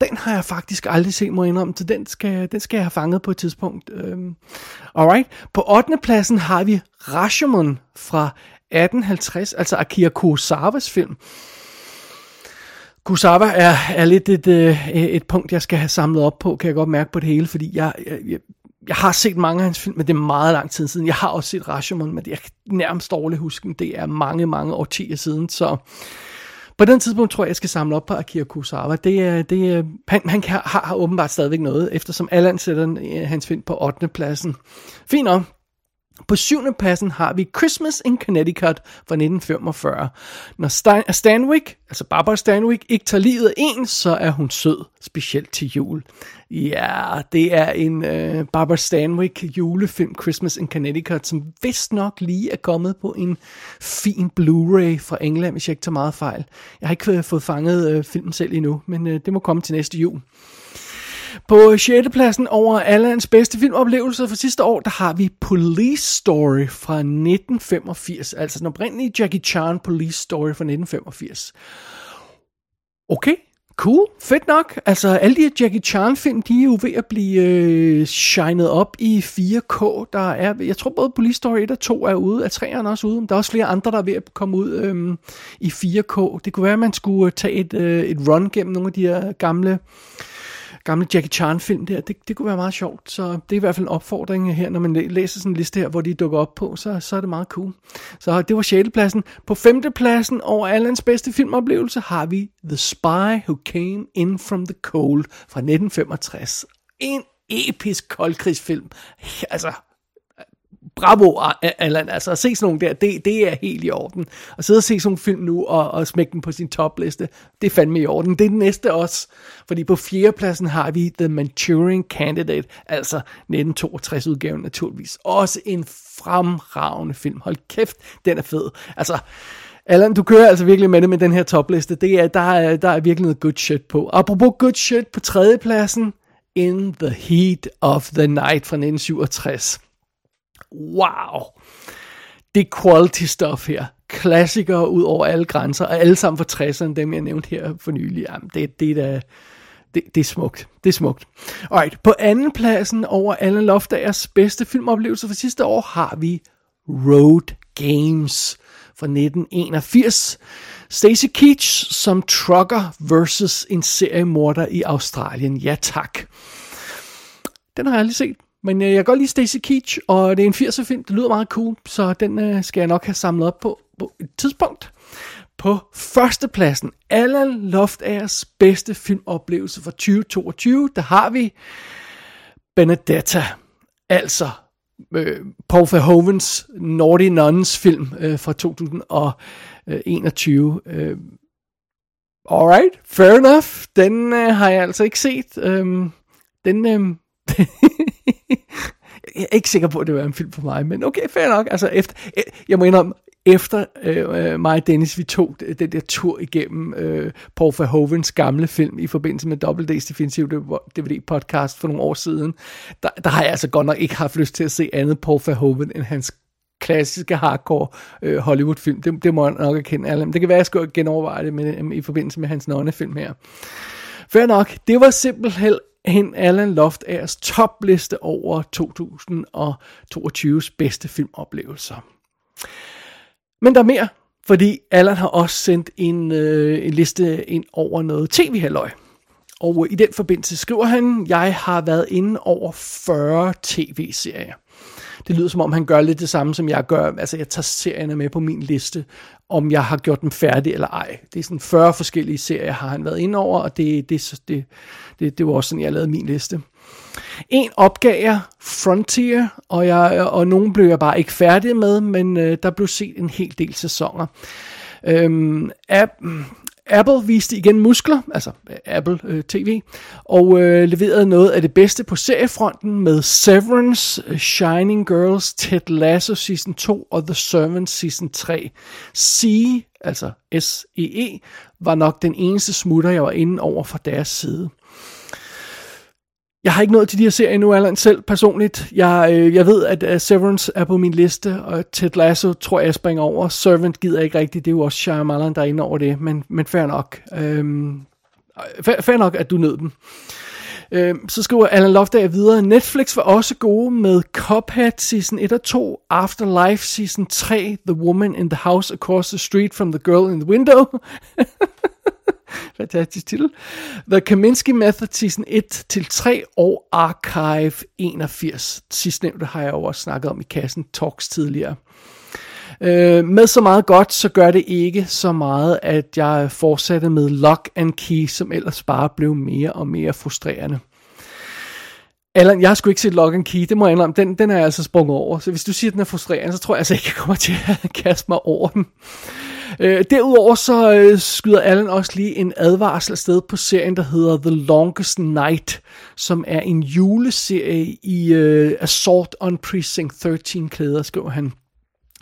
Den har jeg faktisk aldrig set, må jeg indrømme, så den skal, den skal jeg have fanget på et tidspunkt. Øhm, alright. På 8. pladsen har vi Rashomon fra 1850, altså Akira Kurosawas film. Kurosawa er, er lidt et, øh, et punkt, jeg skal have samlet op på, kan jeg godt mærke på det hele, fordi jeg, jeg, jeg, jeg har set mange af hans film, men det er meget lang tid siden. Jeg har også set Rashomon, men jeg kan nærmest dårligt huske. Det er mange, mange årtier siden, så på den tidspunkt tror jeg, jeg skal samle op på Akira Kurosawa. Det er, det er, han, han kan, har, har åbenbart stadigvæk noget, eftersom Allan sætter øh, hans film på 8. pladsen. Fint nok. På syvende pladsen har vi Christmas in Connecticut fra 1945. Når Stan- Stanwyck, altså Barbara Stanwyck, ikke tager livet af en, så er hun sød, specielt til jul. Ja, det er en øh, Barbara Stanwyck julefilm, Christmas in Connecticut, som vist nok lige er kommet på en fin Blu-ray fra England, hvis jeg ikke tager meget fejl. Jeg har ikke øh, fået fanget øh, filmen selv endnu, men øh, det må komme til næste jul. På 6. pladsen over Allans bedste filmoplevelser for sidste år, der har vi Police Story fra 1985. Altså den oprindelige Jackie Chan Police Story fra 1985. Okay, cool, fedt nok. Altså alle de her Jackie Chan film, de er jo ved at blive øh, shined op i 4K. Der er, jeg tror både Police Story 1 og 2 er ude, er 3'eren også ude. Der er også flere andre, der er ved at komme ud øh, i 4K. Det kunne være, at man skulle øh, tage et, øh, et run gennem nogle af de her gamle gamle Jackie Chan-film der. Det, det kunne være meget sjovt, så det er i hvert fald en opfordring her, når man læser sådan en liste her, hvor de dukker op på, så, så er det meget cool. Så det var 6. pladsen. På 5. pladsen over Allans bedste filmoplevelse har vi The Spy Who Came In From The Cold fra 1965. En episk koldkrigsfilm. Altså, bravo, Allan. Altså at se sådan nogle der, det, det er helt i orden. At sidde og se sådan nogle film nu, og, og smække den på sin topliste, det er fandme i orden. Det er den næste også, fordi på fjerdepladsen har vi The Manchurian Candidate, altså 1962-udgaven naturligvis. Også en fremragende film. Hold kæft, den er fed. Altså, Allan, du kører altså virkelig med det med den her topliste. Det er, der, er, der er virkelig noget good shit på. Apropos good shit, på tredjepladsen, In the Heat of the Night fra 1967 wow. det er quality stuff her. Klassikere ud over alle grænser, og alle sammen fra 60'erne, dem jeg nævnte her for nylig. Jamen, det, det er da, det, det er smukt. Det er smukt. Alright, på anden pladsen over Alan Loftagers bedste filmoplevelser for sidste år har vi Road Games fra 1981. Stacy Keach som trucker versus en seriemorder i Australien. Ja tak. Den har jeg aldrig set. Men øh, jeg kan godt lide Stacy Keach, og det er en 80'er film. Det lyder meget cool, så den øh, skal jeg nok have samlet op på på et tidspunkt. På førstepladsen, Alan Loftagers bedste filmoplevelse for 2022, der har vi Benedetta. Altså øh, Paul Verhovens Naughty Nuns film øh, fra 2021. Øh, alright, fair enough. Den øh, har jeg altså ikke set. Øh, den, øh, jeg er ikke sikker på, at det var en film for mig, men okay, fair nok. Altså, efter, øh, jeg må indrømme, efter øh, øh, mig og Dennis, vi tog øh, den der tur igennem øh, Paul Verhovens gamle film i forbindelse med Double D's Defensive DVD-podcast for nogle år siden, der, der har jeg altså godt nok ikke haft lyst til at se andet Paul Verhoeven end hans klassiske hardcore øh, Hollywood-film. Det, det må jeg nok erkende. Alle. Det kan være, at jeg skal genoverveje det med, i forbindelse med hans nonne-film her. Fair nok. Det var simpelthen hen Alan Loftagers topliste over 2022's bedste filmoplevelser. Men der er mere, fordi Allan har også sendt en, øh, en liste ind over noget tv-halløj. Og i den forbindelse skriver han, jeg har været inde over 40 tv-serier. Det lyder som om, han gør lidt det samme, som jeg gør. Altså, jeg tager serierne med på min liste, om jeg har gjort dem færdige eller ej. Det er sådan 40 forskellige serier, har han været inde over, og det, det, det, det, det var også sådan, jeg lavede min liste. En opgav jeg Frontier, og, jeg, og nogen blev jeg bare ikke færdig med, men øh, der blev set en hel del sæsoner. Øhm, app, Apple viste igen muskler, altså øh, Apple øh, TV, og øh, leverede noget af det bedste på seriefronten med Severance, øh, Shining Girls, Ted Lasso Season 2 og The Servant Season 3. C, altså S-E-E, -E, var nok den eneste smutter, jeg var inde over fra deres side. Jeg har ikke nået til de her serier endnu, Allan, selv personligt. Jeg, øh, jeg ved, at uh, Severance er på min liste, og Ted Lasso tror jeg, jeg springer over. Servant gider ikke rigtigt, det er jo også Shyamalan, der er inde over det, men, men fair nok. Øhm, fair, fair nok, at du nød dem. Øhm, så skriver Alan Loftager videre, Netflix var også gode med Cuphead Season 1 og 2, Afterlife Season 3, The Woman in the House Across the Street from the Girl in the Window. Fantastisk titel. The Kaminsky Method Season 1-3 og Archive 81. Sidstnævnte har jeg jo også snakket om i kassen talks tidligere. Øh, med så meget godt, så gør det ikke så meget, at jeg fortsatte med Lock and Key, som ellers bare blev mere og mere frustrerende. Allan, jeg har sgu ikke set Lock and Key, det må jeg indrømme, den, den er jeg altså sprunget over. Så hvis du siger, at den er frustrerende, så tror jeg altså ikke, jeg kommer til at kaste mig over den. Øh, derudover så øh, skyder Allen også lige en advarsel sted på serien, der hedder The Longest Night, som er en juleserie i øh, Assault on Precinct 13 klæder, skriver han.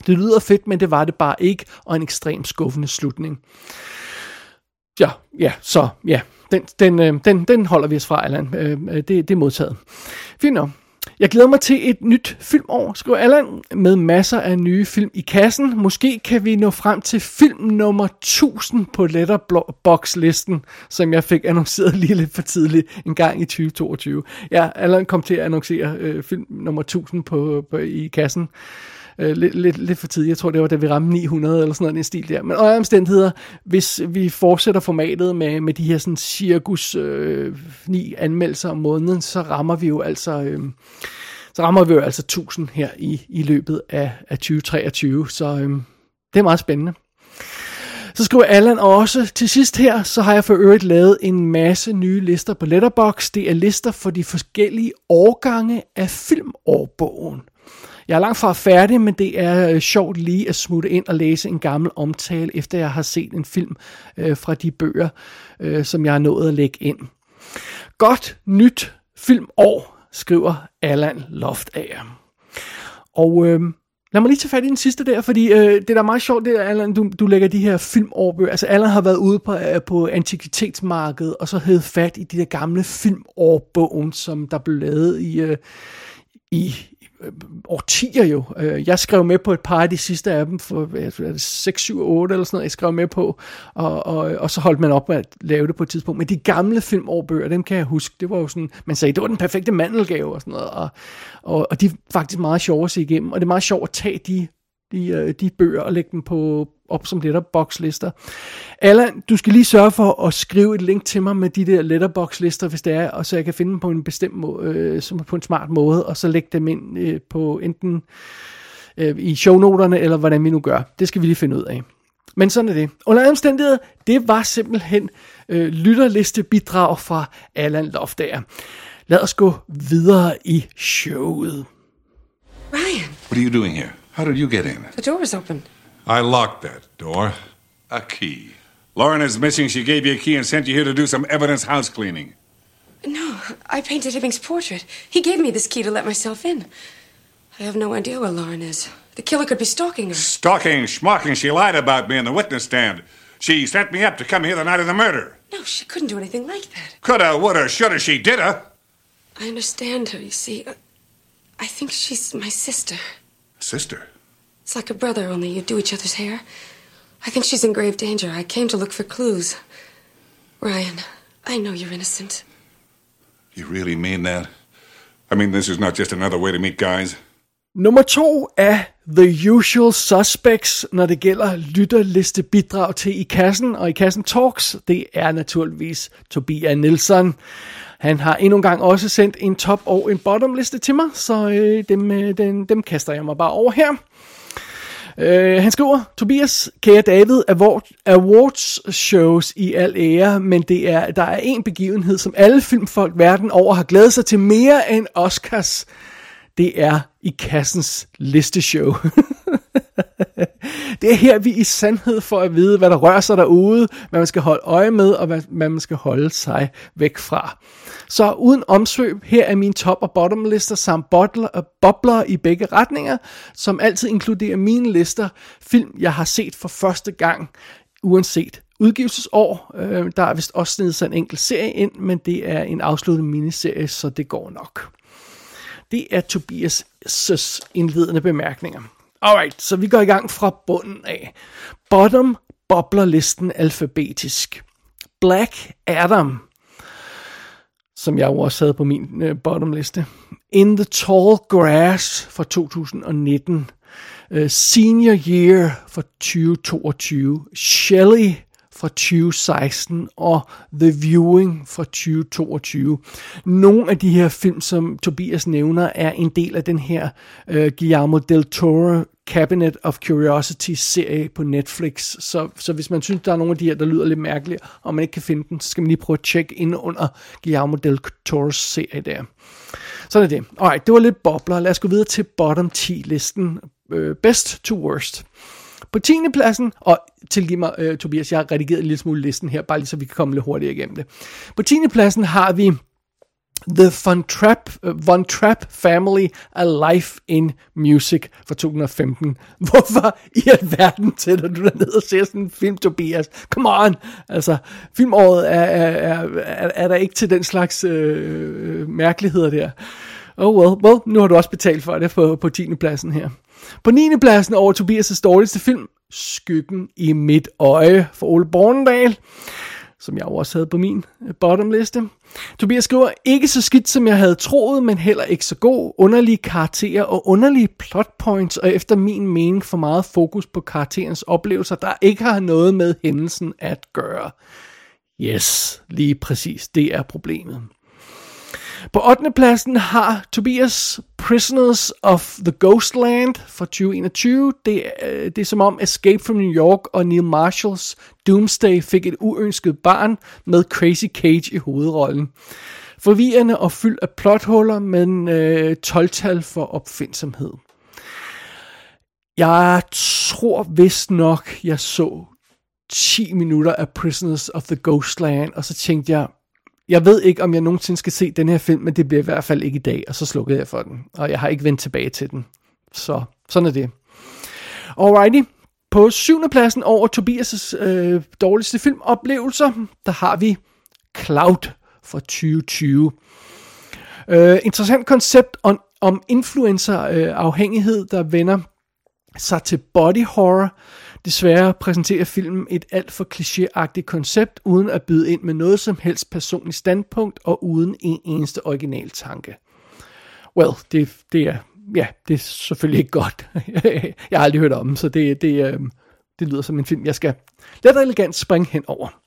Det lyder fedt, men det var det bare ikke, og en ekstrem skuffende slutning. Ja, ja, så ja, den, den, øh, den, den holder vi os fra, Allan. Øh, øh det, det er modtaget. Fint nok. Jeg glæder mig til et nyt filmår, skriver Allan, med masser af nye film i kassen. Måske kan vi nå frem til film nummer 1000 på Letterbox-listen, som jeg fik annonceret lige lidt for tidligt en gang i 2022. Ja, Allan kom til at annoncere øh, film nummer 1000 på, på, i kassen øh, Øh, lidt, lidt, lidt for tidligt. Jeg tror, det var da vi ramte 900 eller sådan noget, en stil der. Men under omstændigheder, hvis vi fortsætter formatet med, med de her sådan cirkus øh, ni anmeldelser om måneden, så rammer vi jo altså... Øh, så rammer vi jo altså 1000 her i, i løbet af, af 2023, så øh, det er meget spændende. Så skriver Allan også, til sidst her, så har jeg for øvrigt lavet en masse nye lister på Letterbox. Det er lister for de forskellige årgange af filmårbogen. Jeg er langt fra færdig, men det er øh, sjovt lige at smutte ind og læse en gammel omtale, efter jeg har set en film øh, fra de bøger, øh, som jeg har nået at lægge ind. Godt nyt filmår, skriver Allan Loftager. Og øh, lad mig lige tage fat i den sidste der, fordi øh, det der er meget sjovt, det er, Allan, du, du lægger de her filmårbøger. Altså Allan har været ude på, øh, på antikvitetsmarkedet, og så havde fat i de der gamle filmårbogen, som der blev lavet i, øh, i Øh, årtier jo. Øh, jeg skrev med på et par af de sidste af dem, for er det, 6, 7, 8 eller sådan noget, jeg skrev med på, og, og, og så holdt man op med at lave det på et tidspunkt. Men de gamle filmårbøger, dem kan jeg huske, det var jo sådan, man sagde, det var den perfekte mandelgave og sådan noget, og, og, og de er faktisk meget sjove at se igennem, og det er meget sjovt at tage de, de, øh, de bøger og lægge dem på, op som letterbox-lister. Allan, du skal lige sørge for at skrive et link til mig med de der letterbox-lister, hvis det er, og så jeg kan finde dem på en bestemt måde, øh, som på en smart måde, og så lægge dem ind øh, på enten øh, i shownoterne, eller hvordan vi nu gør. Det skal vi lige finde ud af. Men sådan er det. Under omstændigheder, det var simpelthen øh, lytterlistebidrag fra Allan Loftager. Lad os gå videre i showet. Ryan, What are you doing here? How did you get in? the door was open. I locked that door. A key. Lauren is missing. She gave you a key and sent you here to do some evidence house cleaning. No, I painted Hibbing's portrait. He gave me this key to let myself in. I have no idea where Lauren is. The killer could be stalking her. Stalking, schmocking, she lied about me in the witness stand. She set me up to come here the night of the murder. No, she couldn't do anything like that. Coulda, woulda, shoulda, she didda. I understand her, you see. I think she's my sister. Sister. It's like a brother, only you do each other's hair. I think she's in grave danger. I came to look for clues. Ryan, I know you're innocent. You really mean that? I mean, this is not just another way to meet guys. Nummer to er The Usual Suspects, når det gælder lytterliste bidrag til I Kassen og I Kassen Talks. Det er naturligvis Tobias Nielsen. Han har endnu en gang også sendt en top og en bottom liste til mig, så øh, dem, øh, dem, dem kaster jeg mig bare over her. Øh, han skriver, Tobias, kære David, award, awards shows i al ære, men det er, der er en begivenhed, som alle filmfolk verden over har glædet sig til mere end Oscars. Det er i kassens listeshow. det er her, vi i sandhed får at vide, hvad der rører sig derude, hvad man skal holde øje med, og hvad, hvad man skal holde sig væk fra. Så uden omsvøb, her er min top- og bottom lister samt bobler, bobler i begge retninger, som altid inkluderer mine lister, film jeg har set for første gang, uanset udgivelsesår. Øh, der er vist også snedet sig en enkelt serie ind, men det er en afsluttet miniserie, så det går nok. Det er Tobias' indledende bemærkninger. Alright, så vi går i gang fra bunden af. Bottom bobler listen alfabetisk. Black Adam, som jeg jo også havde på min øh, bottom liste. In the Tall Grass fra 2019. Uh, Senior Year fra 2022. Shelley fra 2016 og The Viewing fra 2022. Nogle af de her film, som Tobias nævner, er en del af den her øh, Guillermo del Toro Cabinet of Curiosity serie på Netflix. Så, så hvis man synes, der er nogle af de her, der lyder lidt mærkelige, og man ikke kan finde dem, så skal man lige prøve at tjekke ind under Guillermo del Toros serie der. Sådan er det. Alright, det var lidt bobler. Lad os gå videre til bottom 10 listen. Øh, best to worst. På 10. pladsen, og tilgiv mig, øh, Tobias, jeg har redigeret en lille smule listen her, bare lige så vi kan komme lidt hurtigere igennem det. På 10. pladsen har vi The Von Trapp, uh, Von Trapp Family A Life in Music fra 2015. Hvorfor i alverden sætter du dig ned og ser sådan en film, Tobias? Come on! Altså, filmåret er, er, er, er, er der ikke til den slags øh, øh mærkeligheder der. Oh well, well, nu har du også betalt for det på, på 10. pladsen her. På 9. pladsen over Tobias' dårligste film, Skyggen i mit øje for Ole Bornedal som jeg også havde på min øh, bottom liste. Tobias skriver, ikke så skidt som jeg havde troet, men heller ikke så god. Underlige karakterer og underlige plot points, og efter min mening for meget fokus på karakterens oplevelser, der ikke har noget med hændelsen at gøre. Yes, lige præcis, det er problemet. På 8. pladsen har Tobias Prisoners of the Ghostland fra 2021. Det, øh, det er som om Escape from New York og Neil Marshalls Doomsday fik et uønsket barn med Crazy Cage i hovedrollen. Forvirrende og fyldt af plothuller, men øh, 12-tal for opfindsomhed. Jeg tror vist nok, jeg så 10 minutter af Prisoners of the Ghostland, og så tænkte jeg, jeg ved ikke, om jeg nogensinde skal se den her film, men det bliver i hvert fald ikke i dag, og så slukkede jeg for den. Og jeg har ikke vendt tilbage til den. Så sådan er det. Alrighty. På syvende pladsen over Tobias' øh, dårligste filmoplevelser, der har vi Cloud fra 2020. Uh, interessant koncept om, om influencer-afhængighed, øh, der vender sig til body horror. Desværre præsenterer filmen et alt for klichéagtigt koncept, uden at byde ind med noget som helst personligt standpunkt, og uden en eneste original tanke. Well, det, det er, ja, det er selvfølgelig ikke godt. jeg har aldrig hørt om den, så det, det, øh, det lyder som en film, jeg skal let og elegant springe hen over.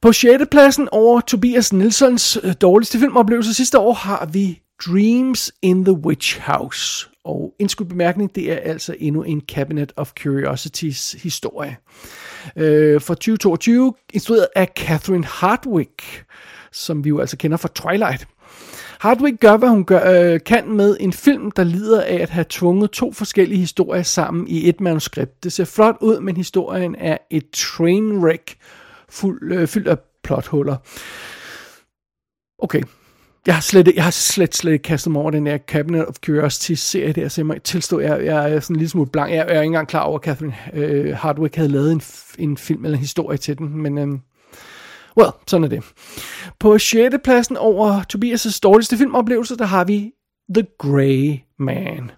På 6. pladsen over Tobias Nilsons øh, dårligste filmoplevelse sidste år har vi Dreams in the Witch House. Og indskudt bemærkning, det er altså endnu en Cabinet of Curiosities historie. Øh, for 2022, instrueret af Catherine Hardwick, som vi jo altså kender fra Twilight. Hardwick gør, hvad hun gør, øh, kan med en film, der lider af at have tvunget to forskellige historier sammen i et manuskript. Det ser flot ud, men historien er et trainwreck fuld, øh, fyldt af plothuller. Okay, jeg har slet, jeg har slet, slet ikke kastet mig over den der Cabinet of Curiosity serie der, så jeg må tilstå, jeg, jeg er sådan en lille smule blank. Jeg, jeg er ikke engang klar over, at Catherine øh, Hardwick havde lavet en, en film eller en historie til den, men øh, well, sådan er det. På 6. pladsen over Tobias' dårligste filmoplevelse, der har vi The Grey Man.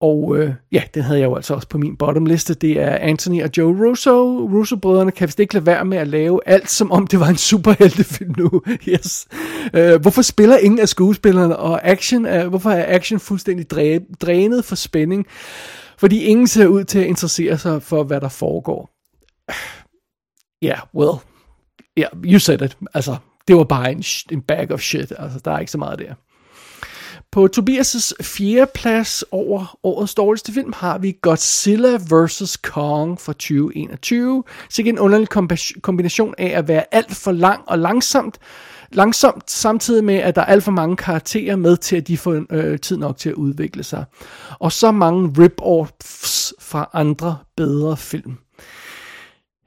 Og øh, ja, den havde jeg jo altså også på min bottomliste. Det er Anthony og Joe Russo. Russo-brødrene kan vist ikke lade være med at lave alt, som om det var en superheltefilm nu. Yes. Øh, hvorfor spiller ingen af skuespillerne? Og action er, hvorfor er action fuldstændig dræ, drænet for spænding? Fordi ingen ser ud til at interessere sig for, hvad der foregår. Ja, yeah, well, yeah, you said it. Altså, det var bare en, en bag of shit. Altså, der er ikke så meget der. På Tobias' fjerde plads over årets dårligste film har vi Godzilla vs. Kong fra 2021. Så en underlig kombination af at være alt for lang og langsomt, langsomt, samtidig med, at der er alt for mange karakterer med til, at de får øh, tid nok til at udvikle sig. Og så mange rip-offs fra andre bedre film.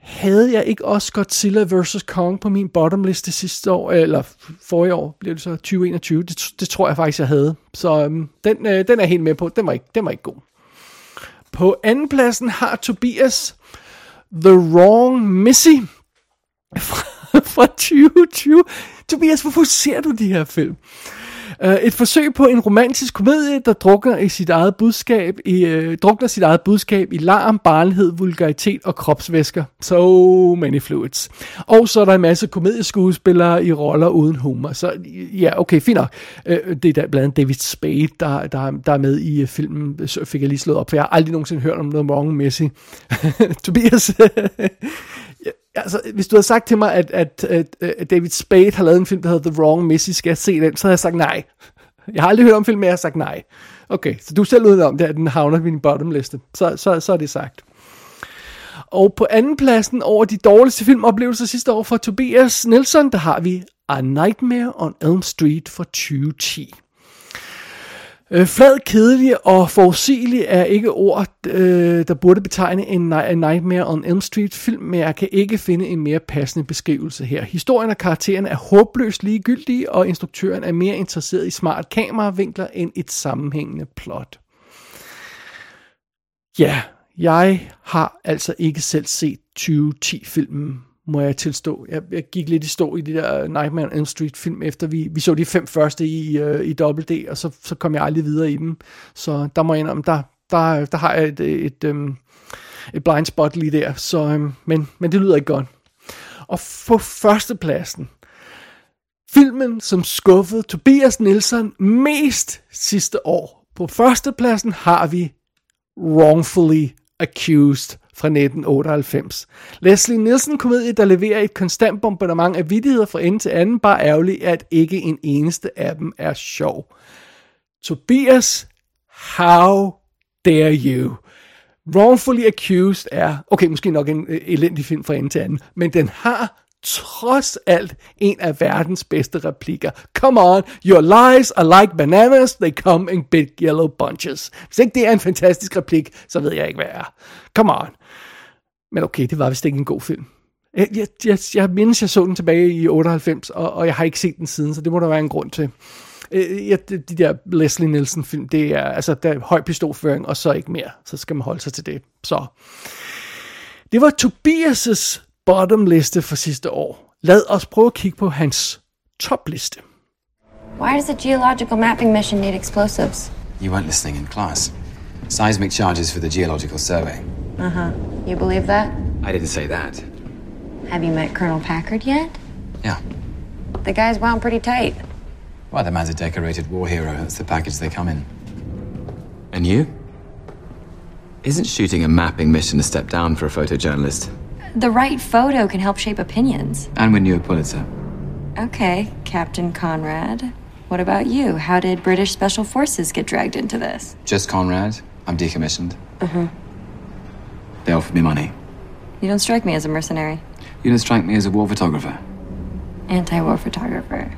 Havde jeg ikke også Godzilla vs. Kong på min bottomliste sidste år, eller forrige år, blev det så 2021? Det, det tror jeg faktisk, jeg havde. Så øhm, den, øh, den er helt med på. Den var, ikke, den var ikke god. På anden pladsen har Tobias The Wrong Missy fra, fra 2020. Tobias, hvorfor ser du de her film? Uh, et forsøg på en romantisk komedie, der drukner i sit eget budskab i uh, drukner sit eget budskab i larm, barnlighed, vulgaritet og kropsvæsker. So many fluids. Og så er der en masse komedieskuespillere i roller uden humor. Så ja, okay, fint nok. Uh, det er der blandt andet David Spade, der, der, der er med i uh, filmen, så fik jeg lige slået op, for jeg har aldrig nogensinde hørt om noget Wrong Tobias, altså, hvis du havde sagt til mig, at, at, at, at David Spade har lavet en film, der hedder The Wrong Missy, skal jeg se den, så havde jeg sagt nej. Jeg har aldrig hørt om filmen, men jeg har sagt nej. Okay, så du er selv udenom det, at den havner på min bottomliste. Så, så, så er det sagt. Og på anden pladsen over de dårligste filmoplevelser sidste år for Tobias Nelson, der har vi A Nightmare on Elm Street fra 2010. Øh, flad, kedelig og forudsigelig er ikke ord, øh, der burde betegne en, en Nightmare on Elm Street film, men jeg kan ikke finde en mere passende beskrivelse her. Historien og karakteren er håbløst ligegyldige, og instruktøren er mere interesseret i smart kameravinkler end et sammenhængende plot. Ja, jeg har altså ikke selv set 2010-filmen må jeg tilstå. Jeg, jeg gik lidt i stå i de der Nightmare on Elm Street film, efter vi, vi så de fem første i, uh, i øh, D, og så, så kom jeg aldrig videre i dem. Så der må jeg indrømme, der, der, der har jeg et, et, et, et blind spot lige der. Så, um, men, men det lyder ikke godt. Og på førstepladsen, filmen, som skuffede Tobias Nielsen mest sidste år. På førstepladsen har vi Wrongfully Accused fra 1998. Leslie Nielsen komedie, der leverer et konstant bombardement af vidigheder fra ende til anden, bare ærgerligt, at ikke en eneste af dem er sjov. Tobias, how dare you? Wrongfully Accused er, okay, måske nok en øh, elendig film fra ende til anden, men den har trods alt en af verdens bedste replikker. Come on, your lies are like bananas, they come in big yellow bunches. Hvis ikke det er en fantastisk replik, så ved jeg ikke, hvad er. Come on. Men okay, det var vist ikke en god film. Jeg, jeg, jeg, jeg mindes, jeg så den tilbage i 98, og, og jeg har ikke set den siden, så det må der være en grund til. Øh, ja, de, de der Leslie Nielsen film, det er, altså, der er høj pistolføring, og så ikke mere. Så skal man holde sig til det. Så. Det var Tobias' bottom liste for sidste år. Lad os prøve at kigge på hans topliste. Why does a geological mapping mission need explosives? You weren't listening in class. Seismic charges for the Geological Survey. Uh huh. You believe that? I didn't say that. Have you met Colonel Packard yet? Yeah. The guy's wound pretty tight. Well, the man's a decorated war hero. That's the package they come in. And you? Isn't shooting a mapping mission a step down for a photojournalist? The right photo can help shape opinions. And win you a Pulitzer. Okay, Captain Conrad. What about you? How did British Special Forces get dragged into this? Just Conrad. I'm decommissioned. Uh huh. They offered me money. You don't strike me as a mercenary. You don't strike me as a war photographer. Anti war photographer.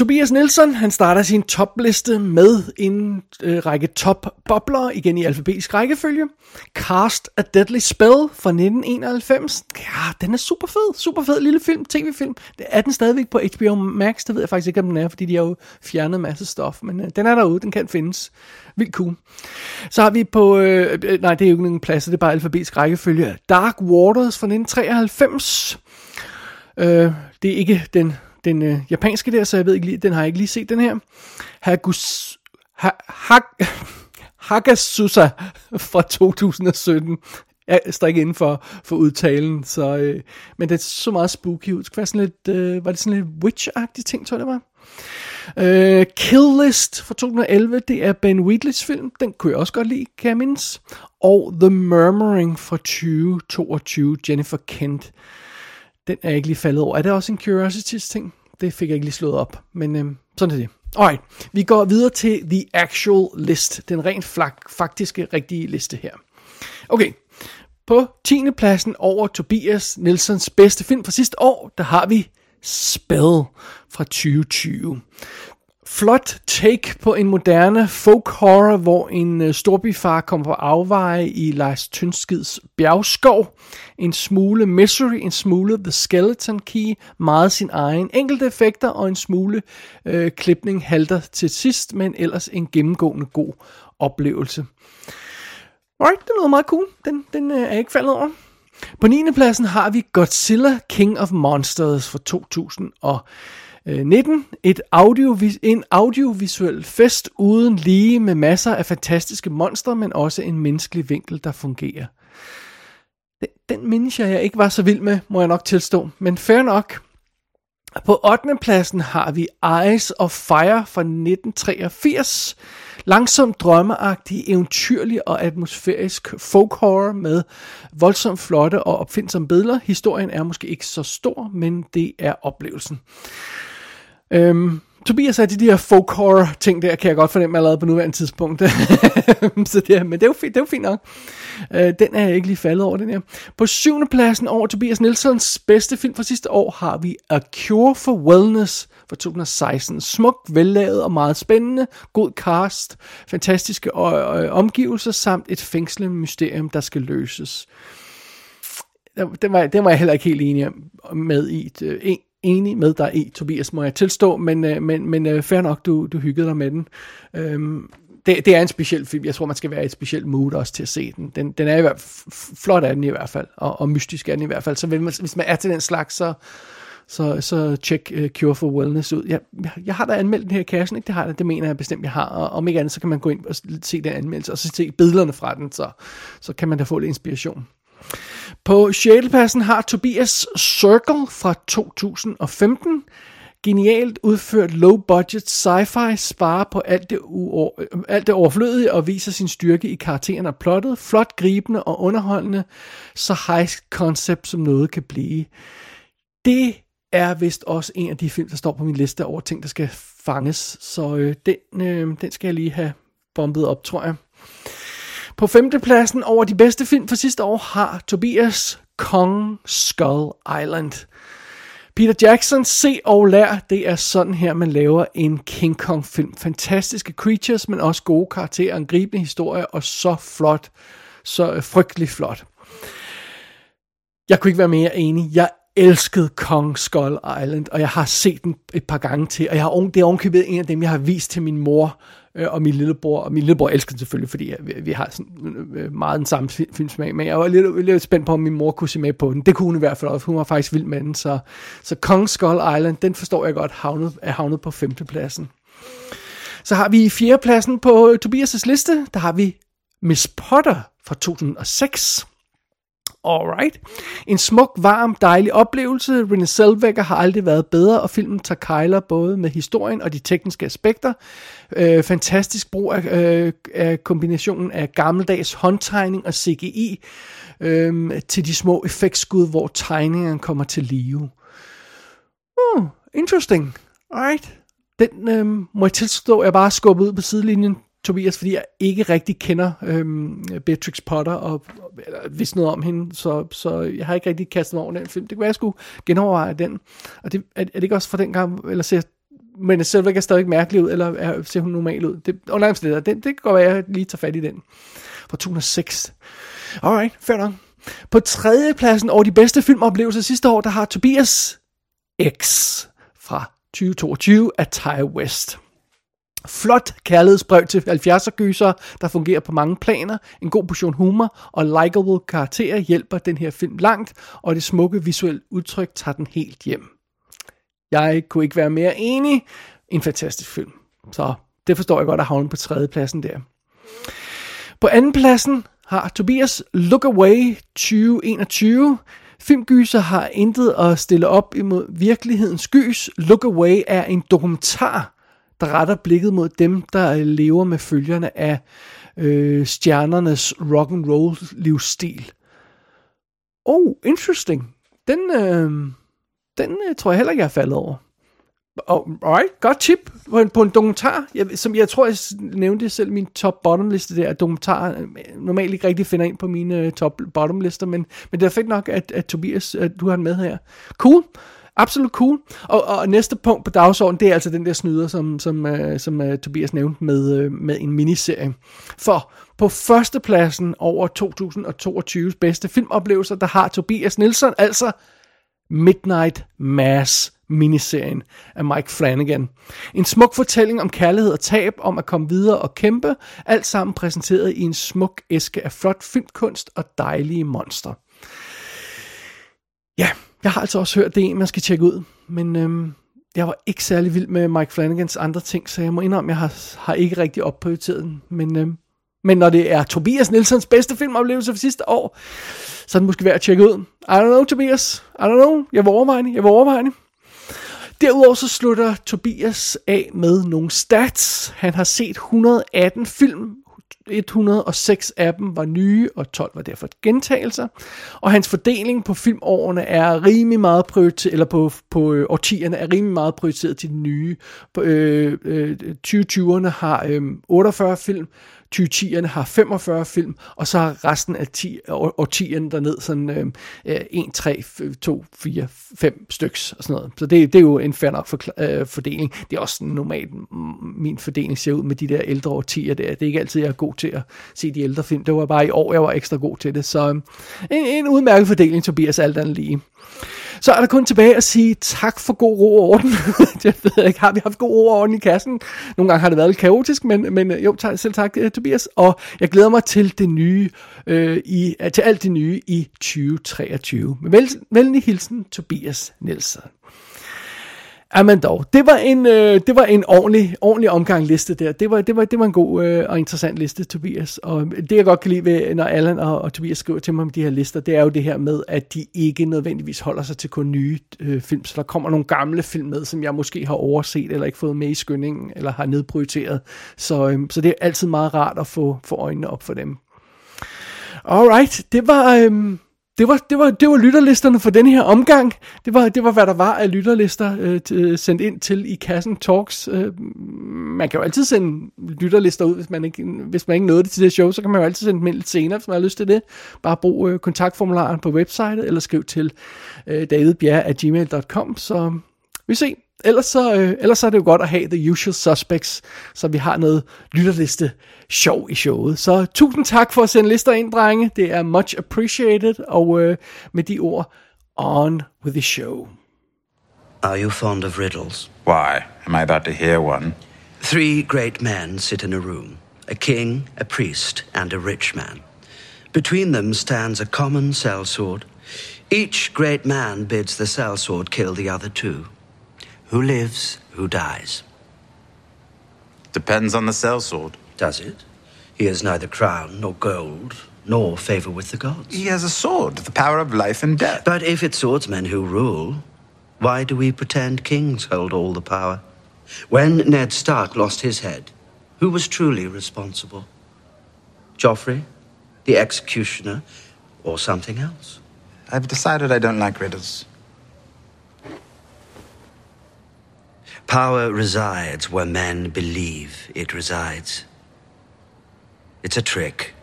Tobias Nielsen, han starter sin topliste med en øh, række top-bobler, igen i alfabetisk rækkefølge. Cast a Deadly Spell fra 1991. Ja, den er super fed, super fed lille film, tv-film. Er den stadigvæk på HBO Max? Det ved jeg faktisk ikke, om den er, fordi de har jo fjernet en masse stof. Men øh, den er derude, den kan findes. Vildt cool. Så har vi på, øh, øh, nej det er jo ikke nogen plads, det er bare alfabetisk rækkefølge. Dark Waters fra 1993. Øh, det er ikke den den øh, japanske der, så jeg ved ikke lige, den har jeg ikke lige set, den her. Hagus, ha, ha, Hagasusa fra 2017. Jeg står ikke inden for, for udtalen, så, øh, men det er så meget spooky ud. Det være sådan lidt, øh, var det sådan lidt witch-agtigt ting, tror jeg det var. Øh, Kill List fra 2011, det er Ben Wheatleys film. Den kunne jeg også godt lide, kan jeg mindes. Og The Murmuring fra 2022, Jennifer Kent. Den er jeg ikke lige faldet over. Er det også en Curiosities ting? Det fik jeg ikke lige slået op, men øhm, sådan er det. Alright, vi går videre til The Actual List. Den rent faktiske, rigtige liste her. Okay, på 10. pladsen over Tobias Nelsons bedste film fra sidste år, der har vi Spell fra 2020 flot take på en moderne folk horror, hvor en øh, storbyfar kommer på afveje i Lars Tønskids bjergskov. En smule Misery, en smule The Skeleton Key, meget sin egen enkelte effekter og en smule øh, klipning halter til sidst, men ellers en gennemgående god oplevelse. Alright, det lyder meget cool. Den, den øh, er ikke faldet over. På 9. pladsen har vi Godzilla King of Monsters fra 2019. Et audiovis- en audiovisuel fest uden lige med masser af fantastiske monstre, men også en menneskelig vinkel, der fungerer. Den, den mindes jeg, jeg ikke var så vild med, må jeg nok tilstå. Men fair nok. På 8. pladsen har vi Eyes of Fire fra 1983. Langsomt drømmeagtig, eventyrlig og atmosfærisk folk horror med voldsomt flotte og opfindsomme billeder. Historien er måske ikke så stor, men det er oplevelsen. Øhm, Tobias er de der folk horror ting der, kan jeg godt fornemme allerede på nuværende tidspunkt. så det, men det er, jo fint, det er jo fint nok. Øh, den er jeg ikke lige faldet over, den her. På syvende pladsen over Tobias Nielsens bedste film fra sidste år har vi A Cure for Wellness fra 2016. Smukt, vellavet og meget spændende. God cast, fantastiske øh, omgivelser samt et fængslende mysterium, der skal løses. Den var, den var jeg heller ikke helt enig med i. Et, en, enig med dig i, Tobias, må jeg tilstå, men, øh, men, men øh, fair nok, du, du hyggede dig med den. Øhm, det, det er en speciel film. Jeg tror, man skal være i et specielt mood også til at se den. Den, den er i hvert fald, flot er den i hvert fald, og, og mystisk er den i hvert fald. Så hvis man, hvis man er til den slags, så, så, så tjek uh, Cure for Wellness ud. Jeg, jeg har da anmeldt den her kassen, ikke? Det har jeg, det mener jeg bestemt, jeg har. Og om ikke andet, så kan man gå ind og se den anmeldelse, og så se billederne fra den, så, så kan man da få lidt inspiration. På 6. pladsen har Tobias Circle fra 2015. Genialt udført low-budget sci-fi sparer på alt det, uor- alt det overflødige og viser sin styrke i karakteren og plottet. Flot, gribende og underholdende, så high concept som noget kan blive. Det er vist også en af de film, der står på min liste over ting, der skal fanges. Så øh, den, øh, den skal jeg lige have bombet op, tror jeg. På femtepladsen over de bedste film for sidste år har Tobias Kong Skull Island. Peter Jackson, se og lær, det er sådan her, man laver en King Kong film. Fantastiske creatures, men også gode karakterer, en gribende historie, og så flot, så øh, frygtelig flot. Jeg kunne ikke være mere enig. Jeg elskede Kong Skull Island, og jeg har set den et par gange til, og jeg har, det er ovenkøbet en af dem, jeg har vist til min mor øh, og min lillebror, og min lillebror elsker den selvfølgelig, fordi øh, vi, vi har sådan, øh, øh meget den samme filmsmag, men jeg var lidt, lidt spændt på, om min mor kunne se med på den. Det kunne hun i hvert fald også, hun var faktisk vild med den, så, så Kong Skull Island, den forstår jeg godt, havnet, er havnet på femtepladsen. Så har vi i fjerdepladsen på Tobias' liste, der har vi Miss Potter fra 2006. Alright. En smuk, varm, dejlig oplevelse. René Zellweger har aldrig været bedre, og filmen tager kejler både med historien og de tekniske aspekter. Øh, fantastisk brug af, øh, af kombinationen af gammeldags håndtegning og CGI øh, til de små effektskud, hvor tegningerne kommer til live. Uh, interesting. Alright. Den øh, må jeg tilstå, jeg bare skubbet ud på sidelinjen, Tobias, fordi jeg ikke rigtig kender øhm, Beatrix Potter, og eller, vidste noget om hende, så, så jeg har ikke rigtig kastet mig over den film. Det kunne være, jeg skulle genoverveje den. Og det, er, er det ikke også fra den gang, eller ser men Selvvæk er stadig mærkelig ud, eller er, ser hun normal ud? Det, under det, det, det kan godt være, at jeg lige tager fat i den. Fra 2006. Alright, fair nok. På tredje pladsen over de bedste filmoplevelser sidste år, der har Tobias X fra 2022 af Ty West. Flot kærlighedsbrev til 70'er gyser, der fungerer på mange planer. En god portion humor og likable karakterer hjælper den her film langt, og det smukke visuelle udtryk tager den helt hjem. Jeg kunne ikke være mere enig. En fantastisk film. Så det forstår jeg godt at havne på tredje pladsen der. På anden pladsen har Tobias Look Away 2021. Filmgyser har intet at stille op imod virkelighedens gys. Look Away er en dokumentar, der retter blikket mod dem, der øh, lever med følgerne af øh, stjernernes rock and roll livsstil. Oh, interesting. Den, øh, den øh, tror jeg heller ikke, jeg er faldet over. Oh, alright, godt tip på en, på en dokumentar, jeg, som jeg tror, jeg nævnte selv min top-bottom liste der, at dokumentarer øh, normalt ikke rigtig finder ind på mine øh, top-bottom lister, men, men det er fedt nok, at, at Tobias, at du har den med her. Cool. Absolut cool. Og, og næste punkt på dagsordenen, det er altså den der snyder, som, som, uh, som uh, Tobias nævnte med, uh, med en miniserie. For på førstepladsen over 2022's bedste filmoplevelser, der har Tobias Nielsen altså Midnight Mass miniserien af Mike Flanagan. En smuk fortælling om kærlighed og tab, om at komme videre og kæmpe, alt sammen præsenteret i en smuk æske af flot filmkunst og dejlige monster. Ja, jeg har altså også hørt, det er en, man skal tjekke ud, men øhm, jeg var ikke særlig vild med Mike Flanagans andre ting, så jeg må indrømme, at jeg har, har ikke rigtig opprioriteret den, men... Øhm, men når det er Tobias Nielsens bedste filmoplevelse for sidste år, så er den måske værd at tjekke ud. I don't know, Tobias. I don't know. Jeg vil overveje. Jeg vil overvejende. Derudover så slutter Tobias af med nogle stats. Han har set 118 film. 106 af dem var nye, og 12 var derfor gentagelser. Og hans fordeling på filmårene er rimelig meget prioriteret, eller på, på øh, årtierne er rimelig meget prioriteret til de nye. På, øh, øh, 2020'erne har øh, 48 film, 2010'erne har 45 film, og så har resten af 10, årtierne derned sådan øh, 1, 3, 2, 4, 5 styks og sådan noget. Så det, det er jo en fair nok for, øh, fordeling. Det er også normalt, min fordeling ser ud med de der ældre årtier der. Det er ikke altid, jeg er god til at se de ældre film. Det var bare i år, jeg var ekstra god til det. Så øh, en, en udmærket fordeling, Tobias, alt andet lige. Så er der kun tilbage at sige tak for god ro og orden. jeg ved ikke, har vi haft god ro og orden i kassen? Nogle gange har det været lidt kaotisk, men, men øh, jo, tak, selv tak, øh, Tobias. Og jeg glæder mig til det nye, øh, i, øh, til alt det nye i 2023. Med vel, venlig hilsen, Tobias Nielsen. Jamen dog, det var en, øh, det var en ordentlig, ordentlig omgang liste der. Det var, det var, det var en god øh, og interessant liste, Tobias. Og det jeg godt kan lide ved, når Allan og, og Tobias skriver til mig om de her lister, det er jo det her med, at de ikke nødvendigvis holder sig til kun nye øh, film. Så der kommer nogle gamle film med, som jeg måske har overset, eller ikke fået med i skyndingen, eller har nedprioriteret. Så, øh, så det er altid meget rart at få, få øjnene op for dem. Alright, det var... Øh, det var, det, var, det var lytterlisterne for denne her omgang. Det var, det var hvad der var af lytterlister øh, t- øh, sendt ind til i kassen Talks. Øh, man kan jo altid sende lytterlister ud, hvis man ikke, hvis man ikke nåede det til det show, så kan man jo altid sende dem ind lidt senere, hvis man har lyst til det. Bare brug øh, kontaktformularen på websitet, eller skriv til øh, davidbjerg.gmail.com, så vi ses. Ellers så, øh, ellers så er det jo godt at have the usual suspects, så vi har noget lytterliste sjov i showet. Så tusind tak for at sende lister ind, drenge. Det er much appreciated, og øh, med de ord, On with the show. Are you fond of riddles? Why? Am I about to hear one? Three great men sit in a room a king, a priest, and a rich man. Between them stands a common sellsword. Each great man bids the sellsword kill the other two. Who lives, who dies? Depends on the sellsword. Does it? He has neither crown nor gold, nor favor with the gods. He has a sword, the power of life and death. But if it's swordsmen who rule, why do we pretend kings hold all the power? When Ned Stark lost his head, who was truly responsible? Joffrey, the executioner, or something else? I've decided I don't like riddles. Power resides where men believe it resides. It's a trick,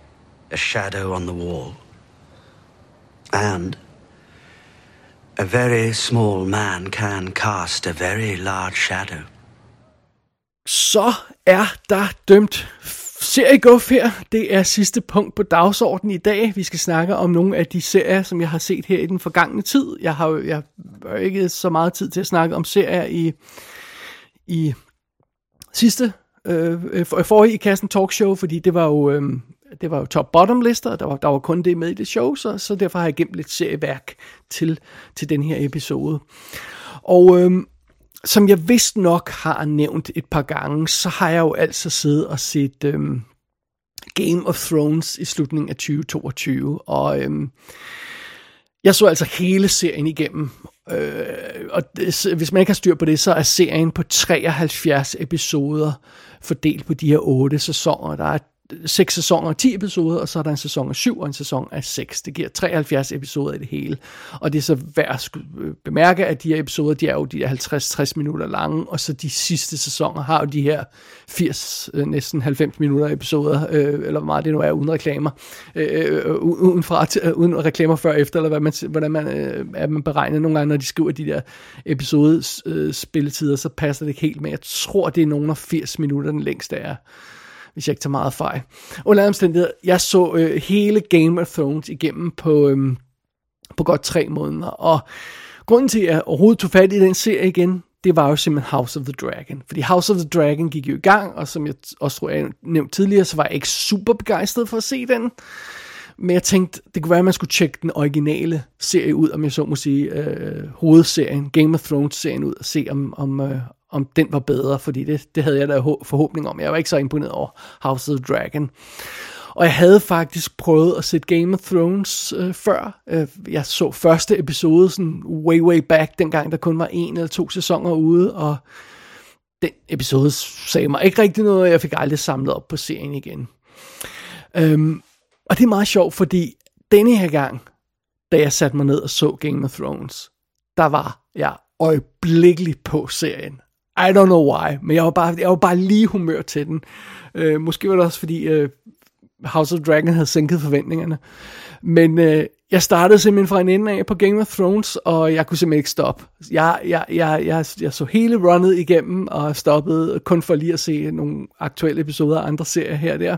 a shadow on the wall. And a very small man can cast a very large shadow. Så er der dømt serieguff her. Det er sidste punkt på dagsordenen i dag. Vi skal snakke om nogle af de serier, som jeg har set her i den forgangne tid. Jeg har jo jeg har ikke så meget tid til at snakke om serier i, i sidste øh, øh, for, forrige i kassen talkshow, fordi det var jo, øh, det var jo top-bottom lister, og der var, der var kun det med i det show, så, så derfor har jeg gemt lidt serieværk til, til den her episode. Og øh, som jeg vist nok har nævnt et par gange, så har jeg jo altså siddet og set øh, Game of Thrones i slutningen af 2022, og øh, jeg så altså hele serien igennem, øh, og det, hvis man ikke har styr på det, så er serien på 73 episoder fordelt på de her otte sæsoner. Der er seks sæsoner og 10 episoder, og så er der en sæson af 7 og en sæson af 6. Det giver 73 episoder i det hele. Og det er så værd at øh, bemærke, at de her episoder, de er jo de 50-60 minutter lange, og så de sidste sæsoner har jo de her 80, øh, næsten 90 minutter episoder, øh, eller hvor meget det nu er, uden reklamer, øh, øh uden, fra, uden reklamer før og efter, eller hvad man, hvordan man, øh, er man beregner nogle gange, når de skriver de der episode øh, spilletider, så passer det ikke helt med. Jeg tror, det er nogen af 80 minutter, den længste er hvis jeg ikke tager meget fejl. Under omstændigheder, jeg så øh, hele Game of Thrones igennem på, øh, på godt tre måneder, og grunden til, at jeg overhovedet tog fat i den serie igen, det var jo simpelthen House of the Dragon. Fordi House of the Dragon gik jo i gang, og som jeg også tror, jeg nævnte tidligere, så var jeg ikke super begejstret for at se den. Men jeg tænkte, det kunne være, at man skulle tjekke den originale serie ud, om jeg så må sige, øh, hovedserien, Game of Thrones-serien ud, og se om, om, øh, om den var bedre, fordi det, det havde jeg da forhåbning om. Jeg var ikke så imponeret over House of the Dragon. Og jeg havde faktisk prøvet at se Game of Thrones øh, før. Øh, jeg så første episode sådan way, way back, dengang der kun var en eller to sæsoner ude, og den episode sagde mig ikke rigtig noget, og jeg fik aldrig samlet op på serien igen. Øhm, og det er meget sjovt, fordi denne her gang, da jeg satte mig ned og så Game of Thrones, der var jeg øjeblikkeligt på serien. I don't know why, men jeg var bare, jeg var bare lige humør til den. Øh, måske var det også fordi øh, House of Dragon havde sænket forventningerne. Men øh, jeg startede simpelthen fra en ende af på Game of Thrones, og jeg kunne simpelthen ikke stoppe. Jeg, jeg, jeg, jeg, jeg så hele runnet igennem, og stoppede kun for lige at se nogle aktuelle episoder af andre serier her og der.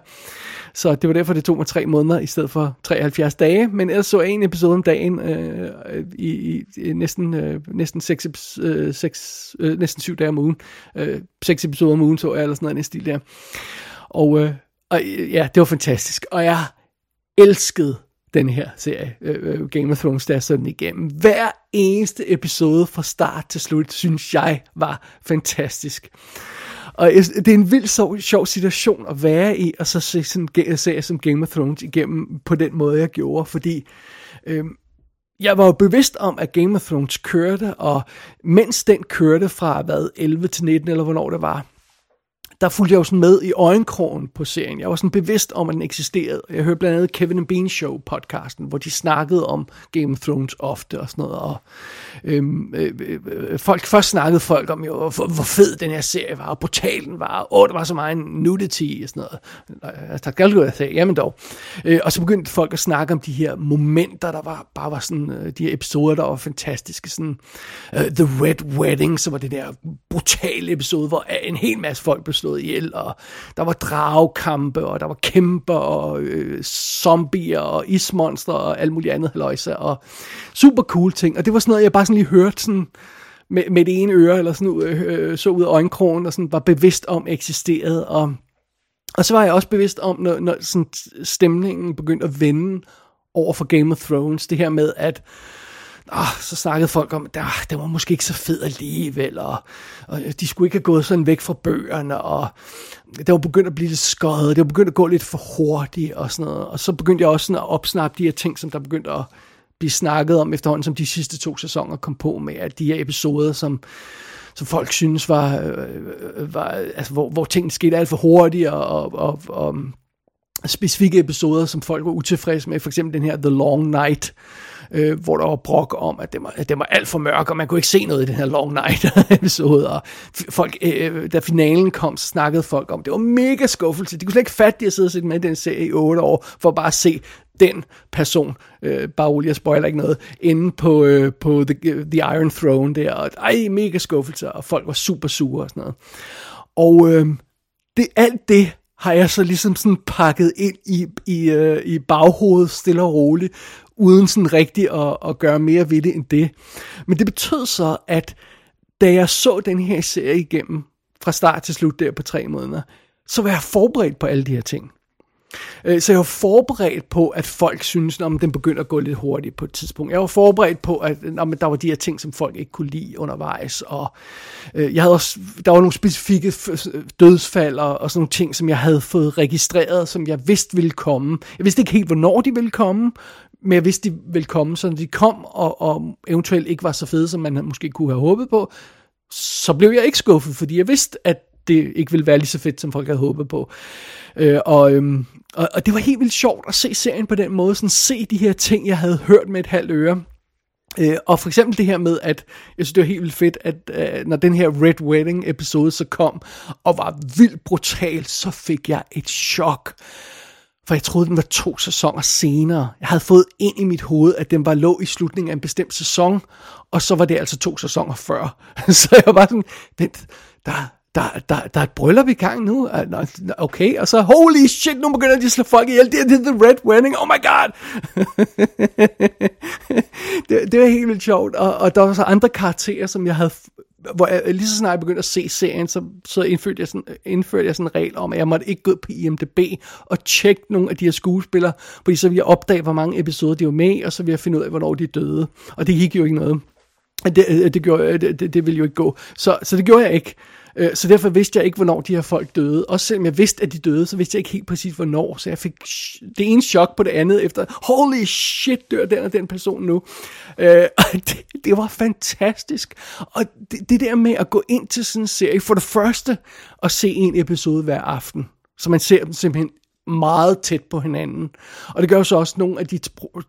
Så det var derfor, det tog mig tre måneder i stedet for 73 dage. Men ellers så jeg en episode om dagen øh, i, i, i næsten, øh, næsten, seks, øh, seks, øh, næsten syv dage om ugen. Øh, seks episoder om ugen så jeg, eller sådan noget i stil der. Og, øh, og ja, det var fantastisk. Og jeg elskede den her serie, uh, Game of Thrones, der sådan igennem. Hver eneste episode fra start til slut, synes jeg var fantastisk. Og det er en vild sjov situation at være i, og så se sådan en serie som Game of Thrones igennem på den måde, jeg gjorde, fordi øh, jeg var jo bevidst om, at Game of Thrones kørte, og mens den kørte fra, hvad, 11 til 19, eller hvornår det var, der fulgte jeg jo sådan med i øjenkrogen på serien. Jeg var sådan bevidst om, at den eksisterede. Jeg hørte blandt andet Kevin and Bean Show podcasten, hvor de snakkede om Game of Thrones ofte og sådan noget. Og, øhm, øh, øh, folk, først snakkede folk om, jo, hvor, hvor fed den her serie var, og brutal den var, og der var så meget nudity og sådan noget. Jeg tager altså, galt jeg sagde, jamen dog. Øh, og så begyndte folk at snakke om de her momenter, der var bare var sådan, øh, de her episoder, der var fantastiske. Sådan, uh, The Red Wedding, som var det der brutale episode, hvor en hel masse folk blev slået ihjel, og der var dragkampe, og der var kæmper, og øh, zombier, og ismonster, og alt muligt andet haløjse, og super cool ting. Og det var sådan noget, jeg bare sådan lige hørte sådan, med, med det ene øre, eller sådan øh, øh, så ud af øjenkrogen, og sådan var bevidst om eksisterede, og og så var jeg også bevidst om, når, når sådan stemningen begyndte at vende over for Game of Thrones, det her med, at oh, så snakkede folk om, at det, var måske ikke så fed alligevel, og, og de skulle ikke have gået sådan væk fra bøgerne, og det var begyndt at blive lidt skøjet, det var begyndt at gå lidt for hurtigt, og sådan noget. Og så begyndte jeg også sådan at opsnappe de her ting, som der begyndte at blive snakket om efterhånden, som de sidste to sæsoner kom på med, at de her episoder, som som folk synes var, øh, var altså, hvor, hvor tingene skete alt for hurtigt, og, og, og, og specifikke episoder, som folk var utilfredse med, for eksempel den her The Long Night, øh, øh, hvor der var brok om, at det var, at det var alt for mørk, og man kunne ikke se noget i den her Long Night episode, og folk, øh, øh, da finalen kom, så snakkede folk om, det var mega skuffelse, de kunne slet ikke fatte, at sidde og med i den serie i otte år, for bare at se den person, øh, bare rolig, jeg spoiler ikke noget, inde på, øh, på the, the Iron Throne der, og ej, mega skuffelse, og folk var super sure og sådan noget. Og øh, det, alt det har jeg så ligesom sådan pakket ind i, i, øh, i baghovedet, stille og roligt, uden sådan rigtig at, at gøre mere ved det end det. Men det betød så, at da jeg så den her serie igennem, fra start til slut der på tre måneder, så var jeg forberedt på alle de her ting. Øh, så jeg var forberedt på, at folk synes, at den begynder at gå lidt hurtigt på et tidspunkt. Jeg var forberedt på, at om, der var de her ting, som folk ikke kunne lide undervejs. Og øh, jeg havde også, der var nogle specifikke dødsfald og, og sådan nogle ting, som jeg havde fået registreret, som jeg vidste ville komme. Jeg vidste ikke helt, hvornår de ville komme, men jeg vidste, de ville komme, så når de kom, og, og eventuelt ikke var så fede, som man måske kunne have håbet på, så blev jeg ikke skuffet, fordi jeg vidste, at det ikke ville være lige så fedt, som folk havde håbet på. Øh, og, øhm, og, og det var helt vildt sjovt at se serien på den måde, sådan se de her ting, jeg havde hørt med et halvt øre. Øh, og for eksempel det her med, at jeg synes, det var helt vildt fedt, at øh, når den her Red Wedding episode så kom, og var vildt brutal, så fik jeg et chok. For jeg troede, den var to sæsoner senere. Jeg havde fået ind i mit hoved, at den var lå i slutningen af en bestemt sæson, og så var det altså to sæsoner før. så jeg var sådan, vent, der, der, der, der er et bryllup i gang nu. Okay, og så, holy shit, nu begynder de at slå folk ihjel. Det er The Red Wedding, oh my god. det, det var helt vildt sjovt. Og, og der var så andre karakterer, som jeg havde hvor jeg, lige så snart jeg begyndte at se serien, så, så indførte, jeg sådan, indførte jeg sådan en regel om, at jeg måtte ikke gå på IMDb og tjekke nogle af de her skuespillere, fordi så ville jeg opdage, hvor mange episoder de var med i, og så ville jeg finde ud af, hvornår de døde. Og det gik jo ikke noget. Det, det, gjorde, det, det, det ville jo ikke gå. Så, så det gjorde jeg ikke. Øh, Så derfor vidste jeg ikke, hvornår de her folk døde. Også selvom jeg vidste, at de døde, så vidste jeg ikke helt præcis, hvornår. Så jeg fik det ene chok på det andet efter, holy shit, dør den og den person nu. Øh, og det, det var fantastisk. Og det, det der med at gå ind til sådan en serie, for det første at se en episode hver aften, så man ser dem simpelthen meget tæt på hinanden. Og det gør jo så også nogle af de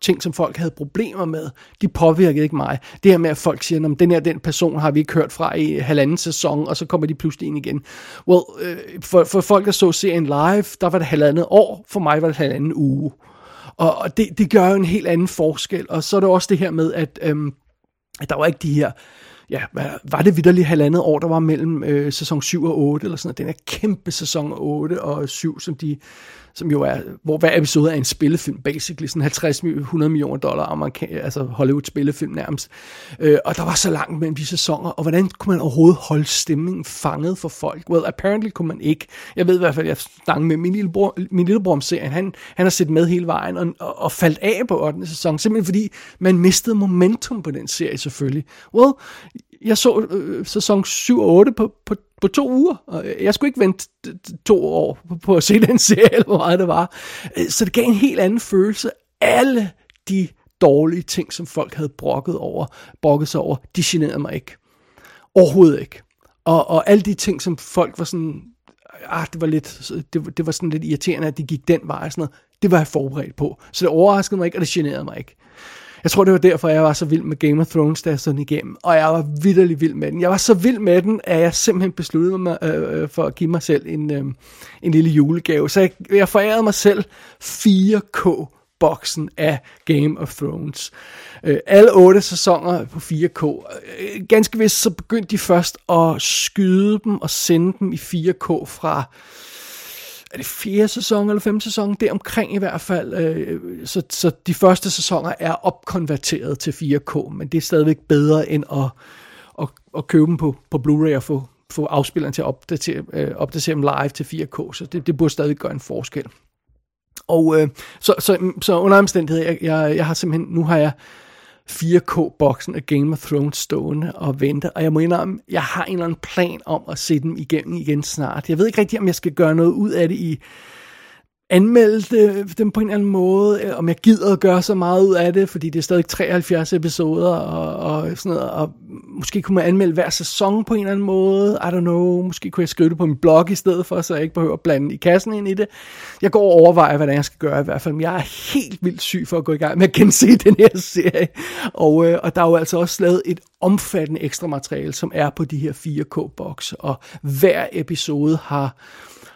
ting, som folk havde problemer med, de påvirkede ikke mig. Det her med, at folk siger, at den her den person har vi ikke hørt fra i halvanden sæson, og så kommer de pludselig ind igen. Well, øh, for, for folk, der så serien live, der var det halvandet år, for mig var det halvanden uge. Og, og det, det gør jo en helt anden forskel. Og så er det også det her med, at, øhm, at der var ikke de her ja, var det vidderligt halvandet år, der var mellem øh, sæson 7 og 8, eller sådan noget. Den er kæmpe sæson 8 og 7, som de som jo er, hvor hver episode er en spillefilm, basically, sådan 50-100 millioner dollar, amerika- altså Hollywood spillefilm nærmest. Øh, og der var så langt mellem de sæsoner, og hvordan kunne man overhovedet holde stemningen fanget for folk? Well, apparently kunne man ikke. Jeg ved i hvert fald, jeg snakkede med min lillebror, min lillebror om serien, han, han har set med hele vejen, og, og, og faldt af på 8. sæson, simpelthen fordi man mistede momentum på den serie selvfølgelig. Well, jeg så øh, sæson 7 og 8 på, på, på to uger, jeg skulle ikke vente to år på, at se den serie, eller hvor meget det var. Øh, så det gav en helt anden følelse. Alle de dårlige ting, som folk havde brokket over, brokket sig over, de generede mig ikke. Overhovedet ikke. Og, og alle de ting, som folk var sådan, ah, det var lidt, det, det var sådan lidt irriterende, at de gik den vej og sådan noget, det var jeg forberedt på. Så det overraskede mig ikke, og det generede mig ikke. Jeg tror, det var derfor, jeg var så vild med Game of Thrones, da jeg sådan igennem. Og jeg var vidderlig vild med den. Jeg var så vild med den, at jeg simpelthen besluttede mig øh, øh, for at give mig selv en, øh, en lille julegave. Så jeg, jeg forærede mig selv 4K boksen af Game of Thrones. Øh, alle otte sæsoner på 4K. Øh, ganske vist så begyndte de først at skyde dem og sende dem i 4K fra er det fjerde sæson eller femte sæson, det er omkring i hvert fald. Øh, så, så de første sæsoner er opkonverteret til 4K, men det er stadigvæk bedre end at, at, at købe dem på, på Blu-ray og få, få afspilleren til at opdatere, øh, opdatere dem live til 4K, så det, det burde stadig gøre en forskel. Og øh, så, så, så under omstændigheder, jeg, jeg, jeg har simpelthen, nu har jeg 4K-boksen af Game of Thrones stående og vente, og jeg må indrømme, jeg har en eller anden plan om at se dem igennem igen snart. Jeg ved ikke rigtig, om jeg skal gøre noget ud af det i anmelde dem på en eller anden måde, øh, om jeg gider at gøre så meget ud af det, fordi det er stadig 73 episoder og, og sådan noget, og måske kunne man anmelde hver sæson på en eller anden måde, I don't know, måske kunne jeg skrive det på min blog i stedet for, så jeg ikke behøver at blande i kassen ind i det. Jeg går og overvejer, hvad jeg skal gøre i hvert fald, men jeg er helt vildt syg for at gå i gang med at gense den her serie, og, øh, og der er jo altså også lavet et omfattende ekstra materiale, som er på de her 4K-boks, og hver episode har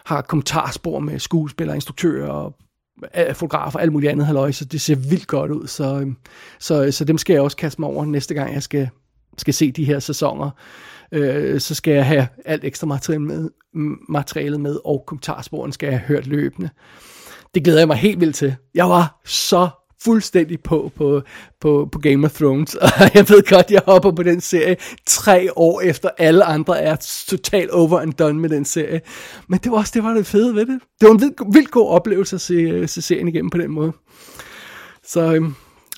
har kommentarspor med skuespillere, instruktører og øh, fotografer og alt muligt andet. Halløj, så det ser vildt godt ud. Så, øh, så, øh, så dem skal jeg også kaste mig over næste gang, jeg skal, skal se de her sæsoner. Øh, så skal jeg have alt ekstra materiale med, materialet med, og kommentarsporen skal jeg have hørt løbende. Det glæder jeg mig helt vildt til. Jeg var så fuldstændig på, på, på, på Game of Thrones, og jeg ved godt, jeg hopper på den serie tre år efter alle andre er totalt over and done med den serie. Men det var også det, var det fede ved det. Det var en vildt, vildt god oplevelse at se, øh, se serien igennem på den måde. Så øhm,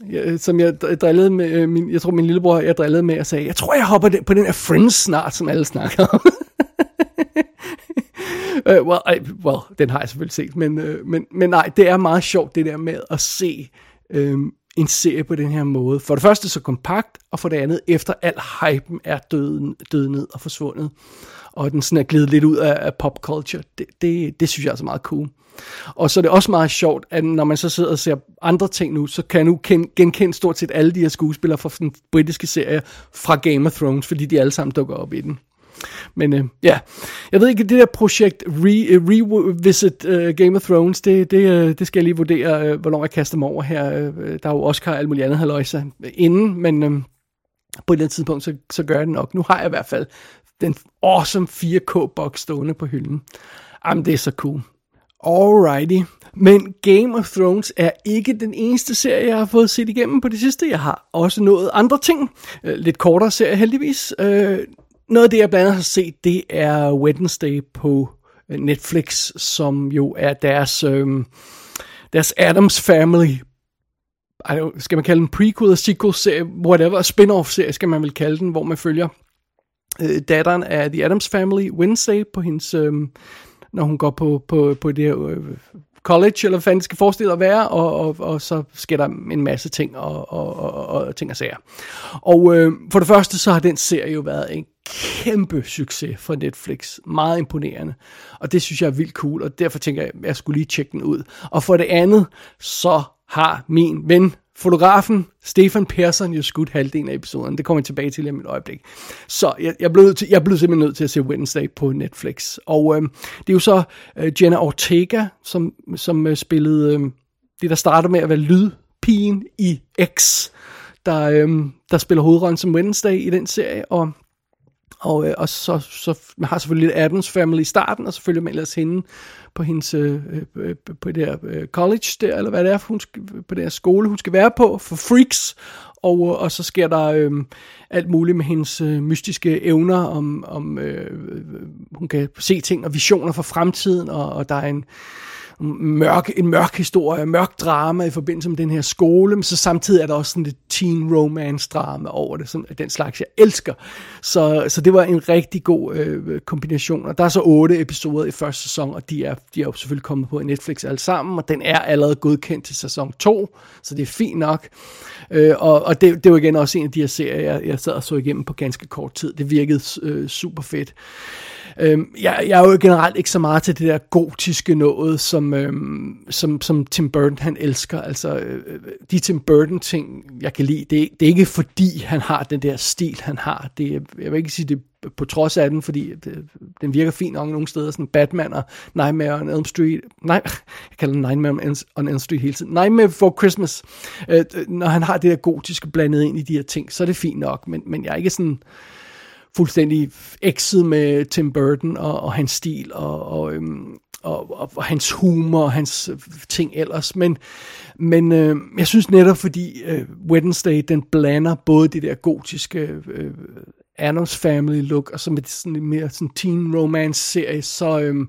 jeg, øh, som jeg drillede med, øh, min, jeg tror min lillebror, jeg drillede med og sagde, jeg tror jeg hopper på den her Friends snart, som alle snakker om. uh, well, I, well, den har jeg selvfølgelig set, men, uh, men, men nej, det er meget sjovt det der med at se øh, en serie på den her måde. For det første så kompakt, og for det andet, efter al hypen er døden, død ned og forsvundet, og den sådan er glidet lidt ud af, af pop culture, det, det, det synes jeg er altså meget cool. Og så er det også meget sjovt, at når man så sidder og ser andre ting nu, så kan jeg nu genkende stort set alle de her skuespillere fra den britiske serie fra Game of Thrones, fordi de alle sammen dukker op i den. Men øh, ja, jeg ved ikke, det der projekt Re, uh, Revisit uh, Game of Thrones, det, det, uh, det skal jeg lige vurdere, uh, hvornår jeg kaster mig over her. Uh, der er jo Oscar og alt muligt andet haløjse inden, men uh, på et eller andet tidspunkt, så, så gør jeg det nok. Nu har jeg i hvert fald den awesome 4K-box stående på hylden. Jamen, det er så cool. Alrighty. Men Game of Thrones er ikke den eneste serie, jeg har fået set igennem på det sidste. Jeg har også nået andre ting. Øh, lidt kortere serie heldigvis. Øh, noget af det, jeg blandt andet har set, det er Wednesday på øh, Netflix, som jo er deres, øhm, deres Adams Family skal man kalde den prequel, sequel serie, whatever, spin-off serie skal man vel kalde den, hvor man følger øh, datteren af The Adams Family, Wednesday, på hendes, øh, når hun går på, på, på det her øh, college, eller hvad fanden skal forestille at være, og, og, og så sker der en masse ting og, og, og, og ting og sager. Og øh, for det første, så har den serie jo været en kæmpe succes for Netflix. Meget imponerende. Og det synes jeg er vildt cool, og derfor tænker jeg, at jeg skulle lige tjekke den ud. Og for det andet, så har min ven, fotografen Stefan Persson jo skudt halvdelen af episoden. Det kommer jeg tilbage til i et øjeblik. Så jeg, jeg, blev, til, jeg blev simpelthen nødt til at se Wednesday på Netflix. Og øh, det er jo så øh, Jenna Ortega, som, som øh, spillede øh, det, der starter med at være lydpigen i X, der, øh, der spiller hovedrollen som Wednesday i den serie. Og og, øh, og så, så man har selvfølgelig lidt Adams Family i starten, og så følger man ellers hende på hendes øh, øh, øh, på det her øh, college der, eller hvad det er, hun skal, på det her skole, hun skal være på for freaks. Og, øh, og så sker der øh, alt muligt med hendes øh, mystiske evner, om, om øh, øh, øh hun kan se ting og visioner for fremtiden, og, og der er en mørk, en mørk historie, mørk drama i forbindelse med den her skole, men så samtidig er der også sådan lidt teen romance drama over det, sådan, den slags jeg elsker. Så, så det var en rigtig god øh, kombination, og der er så otte episoder i første sæson, og de er, de er jo selvfølgelig kommet på Netflix alle sammen, og den er allerede godkendt til sæson 2, så det er fint nok. Øh, og og det, det var igen også en af de her serier, jeg, jeg sad og så igennem på ganske kort tid. Det virkede øh, super fedt. Øhm, jeg, jeg er jo generelt ikke så meget til det der gotiske noget, som, øhm, som, som Tim Burton han elsker. Altså, øh, øh de Tim Burton ting, jeg kan lide, det, det er ikke fordi, han har den der stil, han har. Det, jeg vil ikke sige det på trods af den, fordi det, den virker fint nok nogle steder, sådan Batman og Nightmare on Elm Street, nej, jeg kalder den Nightmare on Elm Street hele tiden, Nightmare for Christmas, øh, øh, når han har det der gotiske blandet ind i de her ting, så er det fint nok, men, men jeg er ikke sådan, fuldstændig ekset med Tim Burton og, og hans stil og, og, øhm, og, og, og hans humor og hans øh, ting ellers. Men, men øh, jeg synes netop, fordi øh, Wednesday, den blander både det der gotiske øh, Adams Family look, og så med sådan en mere sådan teen romance serie, så, øh,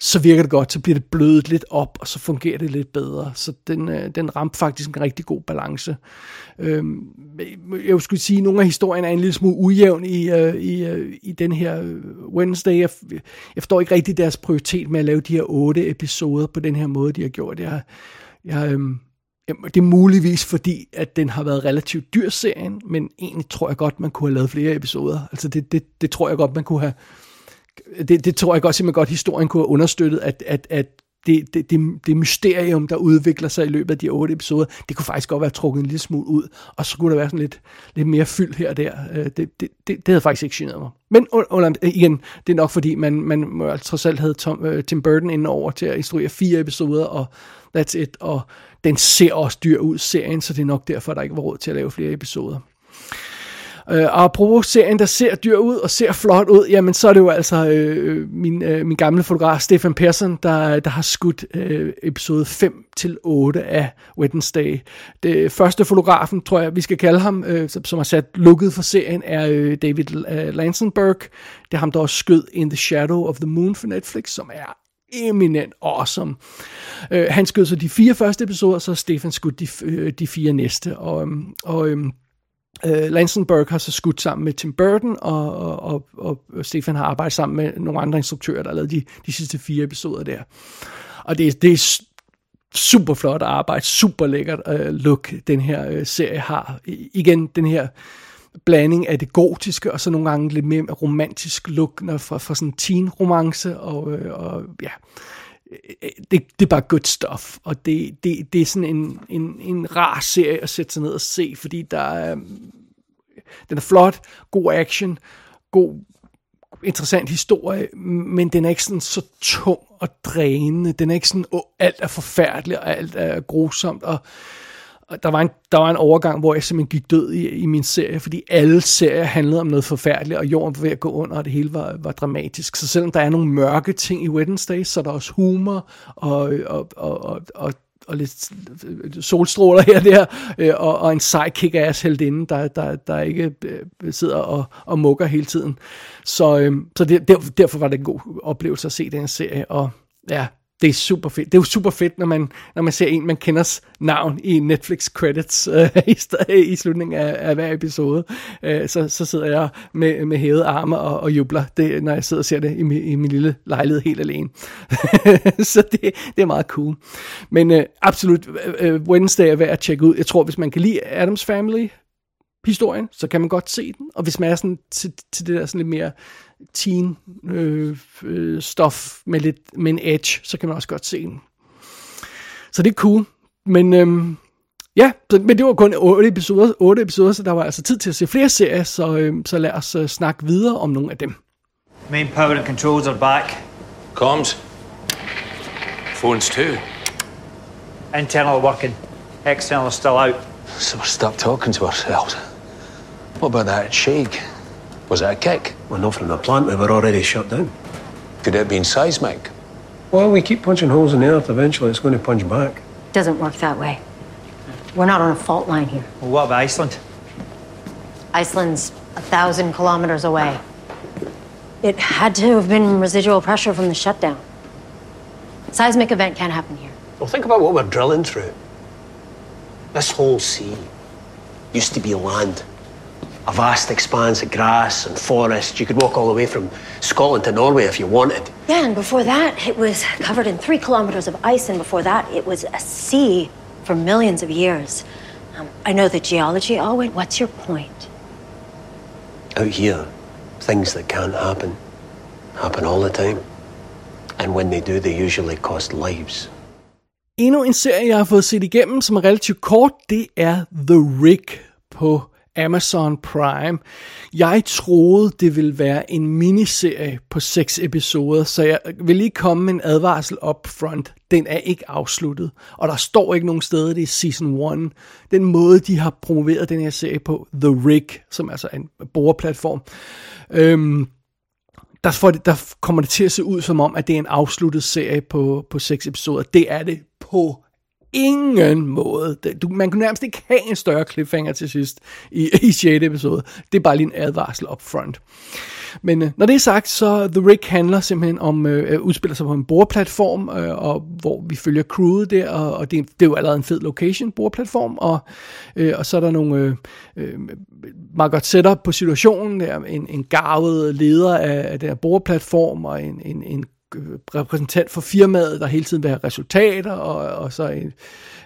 så virker det godt, så bliver det blødet lidt op, og så fungerer det lidt bedre. Så den, øh, den ramte faktisk en rigtig god balance. Øhm, jeg skulle sige, at nogle af historierne er en lille smule ujævn i, øh, i, øh, i den her øh, Wednesday. Jeg, jeg forstår ikke rigtig deres prioritet med at lave de her otte episoder på den her måde, de har gjort. Jeg, jeg, øh, det er muligvis fordi, at den har været relativt dyr serien, men egentlig tror jeg godt, man kunne have lavet flere episoder. Altså det, det, det tror jeg godt, man kunne have det, det tror jeg godt simpelthen godt, historien kunne have understøttet, at, at, at det, det, det, det mysterium, der udvikler sig i løbet af de otte episoder, det kunne faktisk godt være trukket en lille smule ud, og så kunne der være sådan lidt, lidt mere fyld her og der. Øh, det, det, det, det havde faktisk ikke generet mig. Men under, øh, igen, det er nok fordi, man, man må altså trods alt havde Tom, uh, Tim Burton inden over til at instruere fire episoder, og that's it, og den ser også dyr ud, serien, så det er nok derfor, der ikke var råd til at lave flere episoder. Øh, og apropos serien, der ser dyr ud og ser flot ud, jamen så er det jo altså øh, øh min, øh, min gamle fotograf Stefan Persson, der, der har skudt øh, episode 5 til 8 af Wednesday. Det første fotografen, tror jeg, vi skal kalde ham, øh, som, som har sat lukket for serien, er øh, David øh, Lansenberg. Det er ham, der også skød In the Shadow of the Moon for Netflix, som er eminent awesome. Øh, han skød så de fire første episoder, så Stefan skudt de, øh, de fire næste. Og, øhm, og øh, Uh, Lansenberg har så skudt sammen med Tim Burton, og, og, og, og Stefan har arbejdet sammen med nogle andre instruktører, der har lavet de, de sidste fire episoder der. Og det, det er super flot arbejde, super lækkert uh, look, den her uh, serie har. I, igen, den her blanding af det gotiske, og så nogle gange lidt mere romantisk look, når fra, fra sådan en teen-romance, og, og ja, det, det er bare good stuff, og det, det, det er sådan en, en, en rar serie at sætte sig ned og se, fordi der er, øhm, den er flot, god action, god, interessant historie, men den er ikke sådan så tung og drænende, den er ikke sådan, oh, alt er forfærdeligt, og alt er grusomt, og der var, en, der var en overgang, hvor jeg simpelthen gik død i, i min serie, fordi alle serier handlede om noget forfærdeligt, og jorden var ved at gå under, og det hele var, var dramatisk. Så selvom der er nogle mørke ting i Wednesday, så er der også humor og, og, og, og, og og lidt solstråler her og der, øh, og, og en sej kick-ass heldinde, der, der, der ikke øh, sidder og, og mukker hele tiden. Så, øh, så det, der, derfor var det en god oplevelse at se den serie, og ja, det er super fedt. Det er jo super fedt, når man, når man ser en, man kender navn i Netflix credits øh, i, i slutningen af, af hver episode. Øh, så, så sidder jeg med, med hævede arme og, og jubler, det, når jeg sidder og ser det i, min, i min lille lejlighed helt alene. så det, det er meget cool. Men øh, absolut, øh, øh, Wednesday er værd at tjekke ud. Jeg tror, hvis man kan lide Adams Family, historien, så kan man godt se den. Og hvis man er sådan til, til det der sådan lidt mere teen øh, øh, stof med lidt med en edge, så kan man også godt se den. Så det er cool. Men øhm, ja, så, men det var kun 8 episoder, 8 episoder, så der var altså tid til at se flere serier, så, øhm, så lad os uh, snakke videre om nogle af dem. Main power and controls are back. Comms. Phones too. Internal working. External is still out. So we're stuck talking to ourselves. What about that shake? Was it a kick? Well, not from the plant. We were already shut down. Could it have been seismic? Well, we keep punching holes in the earth. Eventually, it's going to punch back. Doesn't work that way. We're not on a fault line here. Well, what about Iceland? Iceland's a thousand kilometers away. It had to have been residual pressure from the shutdown. Seismic event can't happen here. Well, think about what we're drilling through. This whole sea used to be land. A vast expanse of grass and forest. You could walk all the way from Scotland to Norway if you wanted. Yeah, and before that, it was covered in three kilometers of ice, and before that, it was a sea for millions of years. Um, I know the geology, Alwyn. What's your point? Out here, things that can't happen Happen all the time. And when they do, they usually cost lives. Endnu en serie, jeg har fået set igennem, som er relativt kort, det er The Rig på Amazon Prime. Jeg troede, det ville være en miniserie på seks episoder, så jeg vil lige komme med en advarsel up front. Den er ikke afsluttet, og der står ikke nogen steder, det er season 1. Den måde, de har promoveret den her serie på, The Rig, som er altså en boreplatform, øhm, der, får det, der kommer det til at se ud som om, at det er en afsluttet serie på, på seks episoder. Det er det på ingen måde. Du, man kunne nærmest ikke have en større cliffhanger til sidst i, i 6. episode. Det er bare lige en advarsel up front. Men øh, når det er sagt, så The Rick handler simpelthen om, øh, øh udspiller sig på en boreplatform, øh, og hvor vi følger crewet der, og, og det, det er jo allerede en fed location, boreplatform, og, øh, og så er der nogle øh, øh, meget godt setup på situationen, der, en, en garvet leder af, af den her boreplatform, og en, en, en Øh, repræsentant for firmaet, der hele tiden vil have resultater, og, og så en,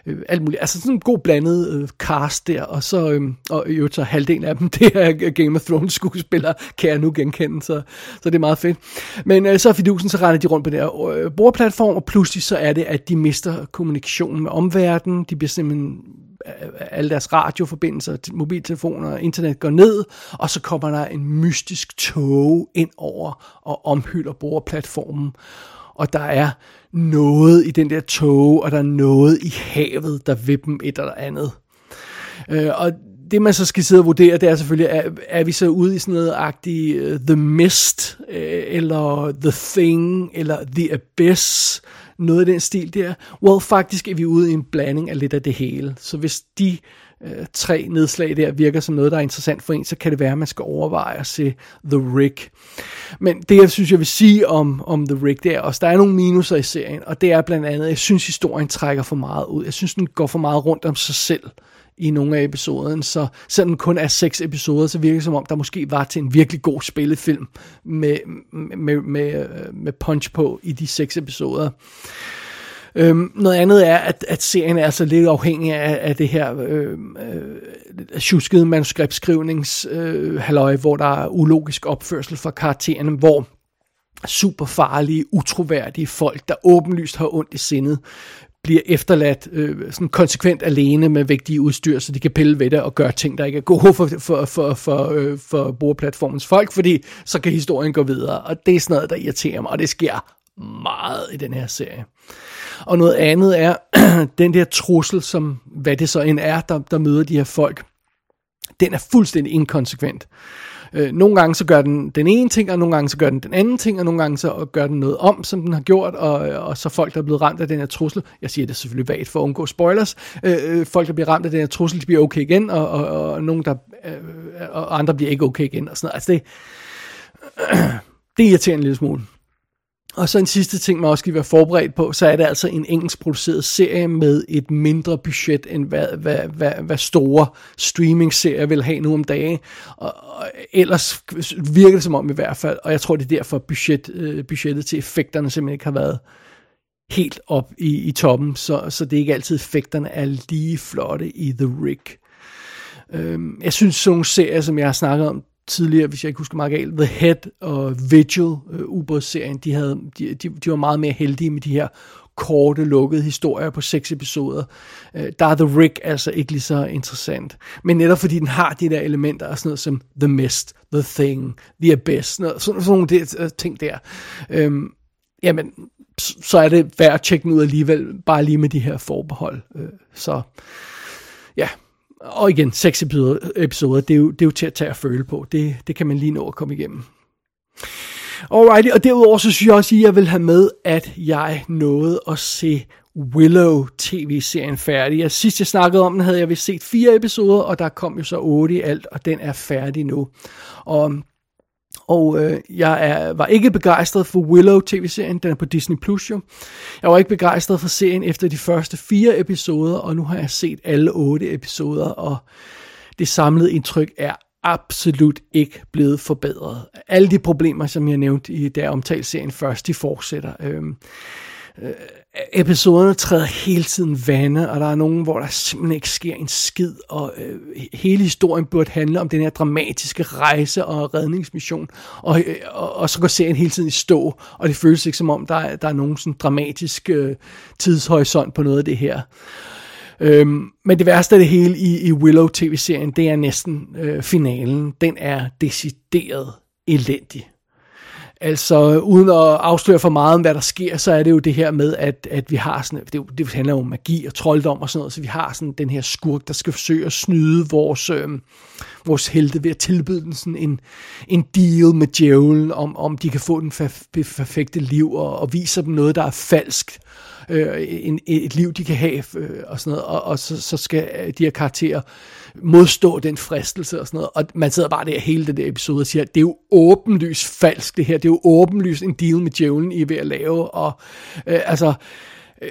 øh, alt muligt. Altså sådan en god blandet øh, cast der, og så øh, og jo, så halvdelen af dem, det er Game of Thrones skuespillere, kan jeg nu genkende, så, så det er meget fedt. Men øh, så er fidusen, så render de rundt på den her øh, bordplatform, og pludselig så er det, at de mister kommunikationen med omverdenen, de bliver simpelthen Øh, alle deres radioforbindelser, mobiltelefoner og internet går ned, og så kommer der en mystisk tog ind over og omhylder boreplatformen. Og der er noget i den der tog, og der er noget i havet, der vil dem et eller andet. Øh, og det man så skal sidde og vurdere, det er selvfølgelig, er, er vi så ude i sådan noget agtigt uh, øh, The Mist, øh, eller The Thing, eller The Abyss, noget af den stil der. Well, faktisk er vi ude i en blanding af lidt af det hele. Så hvis de øh, tre nedslag der virker som noget, der er interessant for en, så kan det være, at man skal overveje at se The Rig. Men det, jeg synes, jeg vil sige om, om The Rig, det er også, der er nogle minuser i serien, og det er blandt andet, jeg synes, historien trækker for meget ud. Jeg synes, den går for meget rundt om sig selv i nogle af episoderne, så selvom den kun er seks episoder, så virker det som om, der måske var til en virkelig god spillefilm med, med, med, øh, med punch på i de seks episoder. Øhm, noget andet er, at, at serien er altså lidt afhængig af, af det her øh, øh, tjuskede manuskriptskrivnings øh, halløj, hvor der er ulogisk opførsel fra karaktererne, hvor super farlige, utroværdige folk, der åbenlyst har ondt i sindet, bliver efterladt øh, sådan konsekvent alene med vigtige udstyr, så de kan pille ved det og gøre ting, der ikke er gode for, for, for, for, øh, for brugerplatformens folk, fordi så kan historien gå videre, og det er sådan noget, der irriterer mig, og det sker meget i den her serie. Og noget andet er den der trussel, som hvad det så end er, der, der møder de her folk, den er fuldstændig inkonsekvent. Øh, nogle gange så gør den den ene ting, og nogle gange så gør den den anden ting, og nogle gange så gør den noget om, som den har gjort, og, og så folk, der er blevet ramt af den her trussel, jeg siger det selvfølgelig vagt for at undgå spoilers, øh, øh folk, der bliver ramt af den her trussel, de bliver okay igen, og, og, og nogen, der, øh, og andre bliver ikke okay igen, og sådan noget. Altså det, det irriterer en lille smule. Og så en sidste ting, man også skal være forberedt på, så er det altså en engelsk produceret serie med et mindre budget, end hvad, hvad, hvad, hvad store streaming-serier vil have nu om dagen. Og, og ellers virker det som om i hvert fald, og jeg tror det er derfor budget, øh, budgettet til effekterne simpelthen ikke har været helt op i, i toppen, så, så det er ikke altid effekterne er lige flotte i The Rig. Øhm, jeg synes sådan nogle serier, som jeg har snakket om tidligere, hvis jeg ikke husker meget galt, The Head og Vigil, øh, ubådsserien, de, havde, de, de, de var meget mere heldige med de her korte, lukkede historier på seks episoder. Øh, der er The Rick altså ikke lige så interessant. Men netop fordi den har de der elementer og sådan noget som The Mist, The Thing, The Abyss, sådan, noget, sådan, sådan nogle der, øh, ting der. Øhm, jamen, så er det værd at tjekke den ud alligevel, bare lige med de her forbehold. Øh, så ja, og igen, seks episoder, det, er jo, det er jo til at tage og føle på. Det, det kan man lige nå at komme igennem. Alrighty, og derudover så synes jeg også, at jeg vil have med, at jeg nåede at se Willow tv-serien færdig. Og sidst jeg snakkede om den, havde jeg vist set fire episoder, og der kom jo så otte i alt, og den er færdig nu. Og og øh, jeg er, var ikke begejstret for Willow tv-serien, den er på Disney Plus jo. Jeg var ikke begejstret for serien efter de første fire episoder, og nu har jeg set alle otte episoder, og det samlede indtryk er absolut ikke blevet forbedret. Alle de problemer, som jeg nævnte i der omtalte serien først, de fortsætter. Øhm, øh, episoderne træder hele tiden vande, og der er nogen, hvor der simpelthen ikke sker en skid, og øh, hele historien burde handle om den her dramatiske rejse og redningsmission, og, øh, og, og så går serien hele tiden i stå, og det føles ikke som om, der, er- der er nogen sådan dramatisk øh, tidshorisont på noget af det her. Øhm, men det værste af det hele i, i Willow tv-serien, det er næsten øh, finalen. Den er decideret elendig. Altså, uden at afsløre for meget om, hvad der sker, så er det jo det her med, at, at vi har sådan, det, det handler jo om magi og trolddom og sådan noget, så vi har sådan den her skurk, der skal forsøge at snyde vores, øh, vores helte ved at tilbyde den sådan en, en deal med djævlen, om, om de kan få den perfekte liv, og, og viser dem noget, der er falsk, øh, Øh, en, et liv, de kan have, øh, og sådan noget, og, og så, så skal øh, de her karakterer modstå den fristelse og sådan noget, og man sidder bare der hele den der episode og siger, det er jo åbenlyst falsk det her, det er jo åbenlyst en deal med djævlen, I er ved at lave, og øh, altså, øh,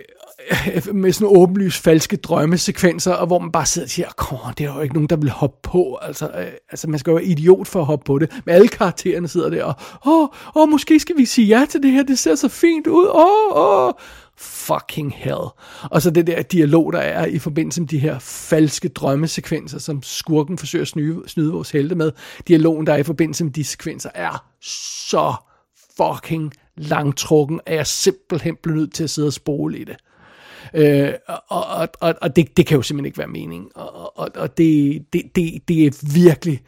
med sådan åbenlyst falske drømmesekvenser, og hvor man bare sidder og siger, kom, det er jo ikke nogen, der vil hoppe på. Altså, øh, altså man skal jo være idiot for at hoppe på det. Men alle karaktererne sidder der og, åh, åh, måske skal vi sige ja til det her, det ser så fint ud, åh, åh. Fucking hell. Og så det der dialog, der er i forbindelse med de her falske drømmesekvenser, som skurken forsøger at snyde, snyde vores helte med. Dialogen, der er i forbindelse med de sekvenser, er så fucking langtrukken, at jeg simpelthen bliver nødt til at sidde og spole i det. Øh, og og, og, og det, det kan jo simpelthen ikke være meningen. Og, og, og det, det, det, det er virkelig,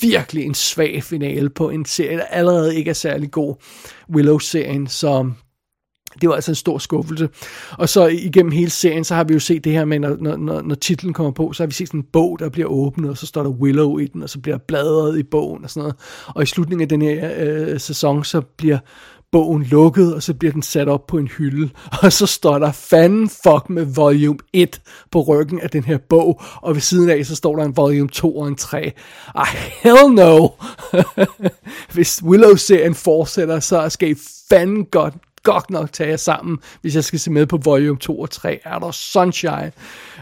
virkelig en svag finale på en serie, der allerede ikke er særlig god. Willow-serien, så det var altså en stor skuffelse. Og så igennem hele serien, så har vi jo set det her med, når, når, når, titlen kommer på, så har vi set sådan en bog, der bliver åbnet, og så står der Willow i den, og så bliver bladret i bogen og sådan noget. Og i slutningen af den her øh, sæson, så bliver bogen lukket, og så bliver den sat op på en hylde, og så står der fanden fuck med volume 1 på ryggen af den her bog, og ved siden af, så står der en volume 2 og en 3. Ah, hell no! Hvis Willow-serien fortsætter, så skal I fanden godt godt nok tage jer sammen, hvis jeg skal se med på volume 2 og 3. Er der sunshine?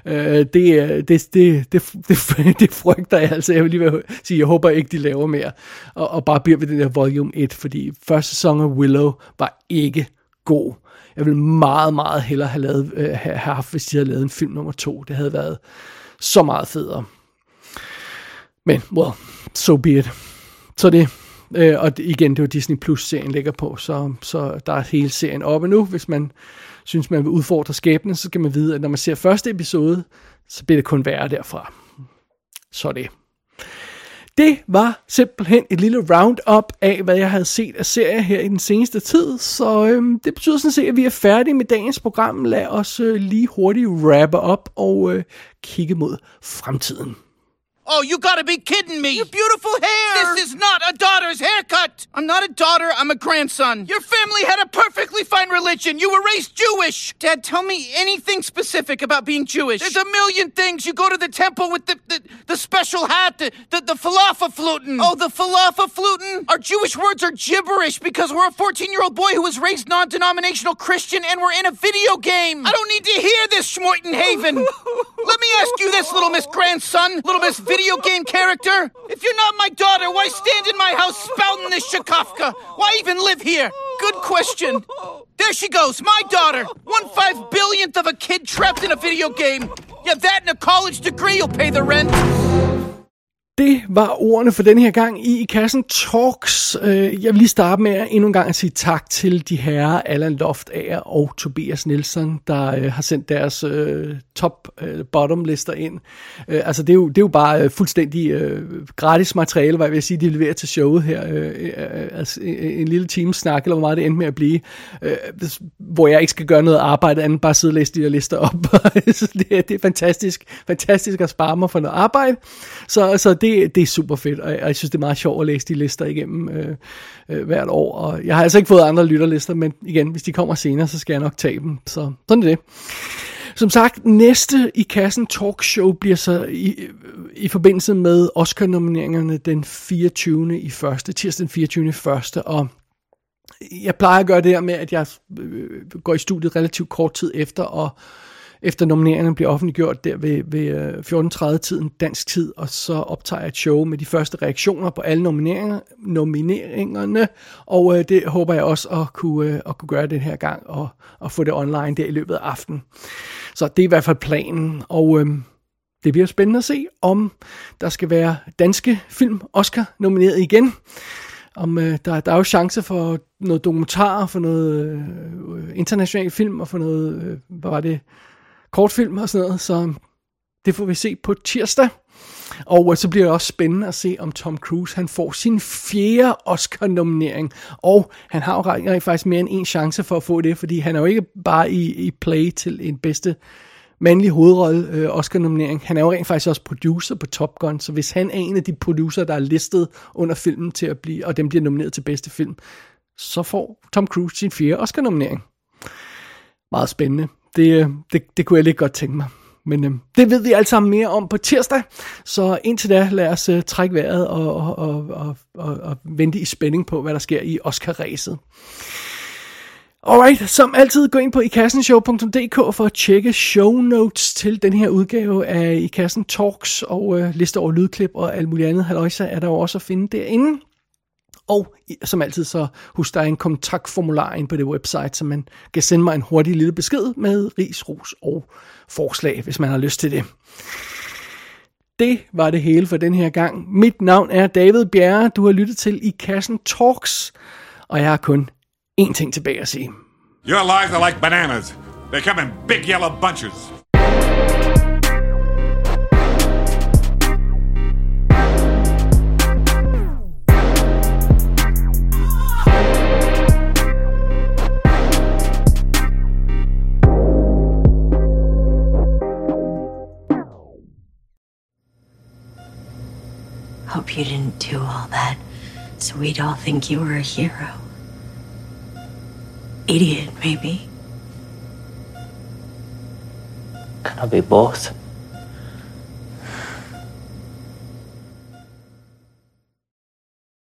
Øh, det, øh, det, det, det, det, det frygter jeg altså. Jeg vil lige vil sige, jeg håber ikke, de laver mere. Og, og bare bliver ved den der volume 1, fordi første sæson af Willow var ikke god. Jeg ville meget, meget hellere have, lavet, øh, have have haft, hvis de havde lavet en film nummer 2. Det havde været så meget federe. Men, well, so be it. Så det, øh, og igen, det var Disney Plus-serien ligger på, så, så der er hele serien oppe nu. Hvis man synes, man vil udfordre skæbnen, så skal man vide, at når man ser første episode, så bliver det kun værre derfra. Så det. Det var simpelthen et lille roundup af, hvad jeg havde set af serier her i den seneste tid. Så øhm, det betyder sådan set, at vi er færdige med dagens program. Lad os øh, lige hurtigt rappe op og øh, kigge mod fremtiden. Oh, you gotta be kidding me! Your beautiful hair! This is not a daughter's haircut! I'm not a daughter, I'm a grandson. Your family had a perfectly fine religion. You were raised Jewish. Dad, tell me anything specific about being Jewish. There's a million things. You go to the temple with the the, the special hat, the, the, the falafel fluten. Oh, the falafel fluten? Our Jewish words are gibberish because we're a 14 year old boy who was raised non denominational Christian and we're in a video game. I don't need to hear this, Schmortenhaven. Let me ask you this, little Miss Grandson, little Miss Video Game Character. If you're not my daughter, why stand in my house spouting this Shakafka? Why even live here? Good question. There she goes, my daughter. One five billionth of a kid trapped in a video game. Yeah, that and a college degree will pay the rent. Det var ordene for den her gang i Kassen Talks. Øh, jeg vil lige starte med endnu en gang at sige tak til de herrer Allan Loftager og Tobias Nielsen, der øh, har sendt deres øh, top-bottom lister ind. Altså det er jo, det er jo bare fuldstændig gratis materiale, hvad jeg vil sige, de leverer til showet her. Altså en, lille time snak, eller hvor meget det endte med at blive, hvor jeg ikke skal gøre noget arbejde andet, bare sidde og læse de der lister op. Det, er- det er fantastisk, fantastisk at spare mig for noget arbejde. Så, så det, det er super fedt, og jeg, og jeg synes, det er meget sjovt at læse de lister igennem øh, øh, hvert år. Og jeg har altså ikke fået andre lytterlister, men igen, hvis de kommer senere, så skal jeg nok tage dem. Så sådan er det. Som sagt, næste i kassen talkshow bliver så i, i forbindelse med Oscar-nomineringerne den 24. i første, tirsdag den 24. i første, og jeg plejer at gøre det her med, at jeg øh, går i studiet relativt kort tid efter, og efter nomineringerne bliver offentliggjort der ved, ved øh, 14.30-tiden dansk tid, og så optager jeg et show med de første reaktioner på alle nomineringer, nomineringerne, og øh, det håber jeg også at kunne, øh, at kunne gøre den her gang, og, og få det online der i løbet af aftenen. Så det er i hvert fald planen, og øh, det bliver spændende at se, om der skal være danske film Oscar nomineret igen. Om øh, der, der er jo chance for noget dokumentar, for noget øh, international film og for noget, øh, hvad var det, kortfilm og sådan noget. Så det får vi se på tirsdag. Og øh, så bliver det også spændende at se, om Tom Cruise han får sin fjerde Oscar-nominering. Og han har jo faktisk mere end en chance for at få det, fordi han er jo ikke bare i, i play til en bedste mandlig hovedrolle øh, Oscar-nominering. Han er jo rent faktisk også producer på Top Gun, så hvis han er en af de producer, der er listet under filmen til at blive, og den bliver nomineret til bedste film, så får Tom Cruise sin fjerde Oscar-nominering. Meget spændende. Det, øh, det, det kunne jeg lidt godt tænke mig. Men øh, det ved vi alt sammen mere om på tirsdag, så indtil da lad os øh, trække vejret og, og, og, og, og, og vente i spænding på, hvad der sker i Oscar-ræset. Alright, som altid gå ind på ikassenshow.dk for at tjekke show notes til den her udgave af I Kassen Talks og øh, liste over lydklip og alt muligt andet. Halløjsa er der jo også at finde derinde. Og som altid så husk der er en kontaktformular ind på det website, så man kan sende mig en hurtig lille besked med ris, ros og forslag, hvis man har lyst til det. Det var det hele for den her gang. Mit navn er David Bjerre. Du har lyttet til I Kassen Talks, og jeg har kun én ting tilbage at sige. Your lives are like bananas. They come in big yellow bunches. Hope you didn't do all that so we'd all think you were a hero. Idiot, maybe. Can I be both?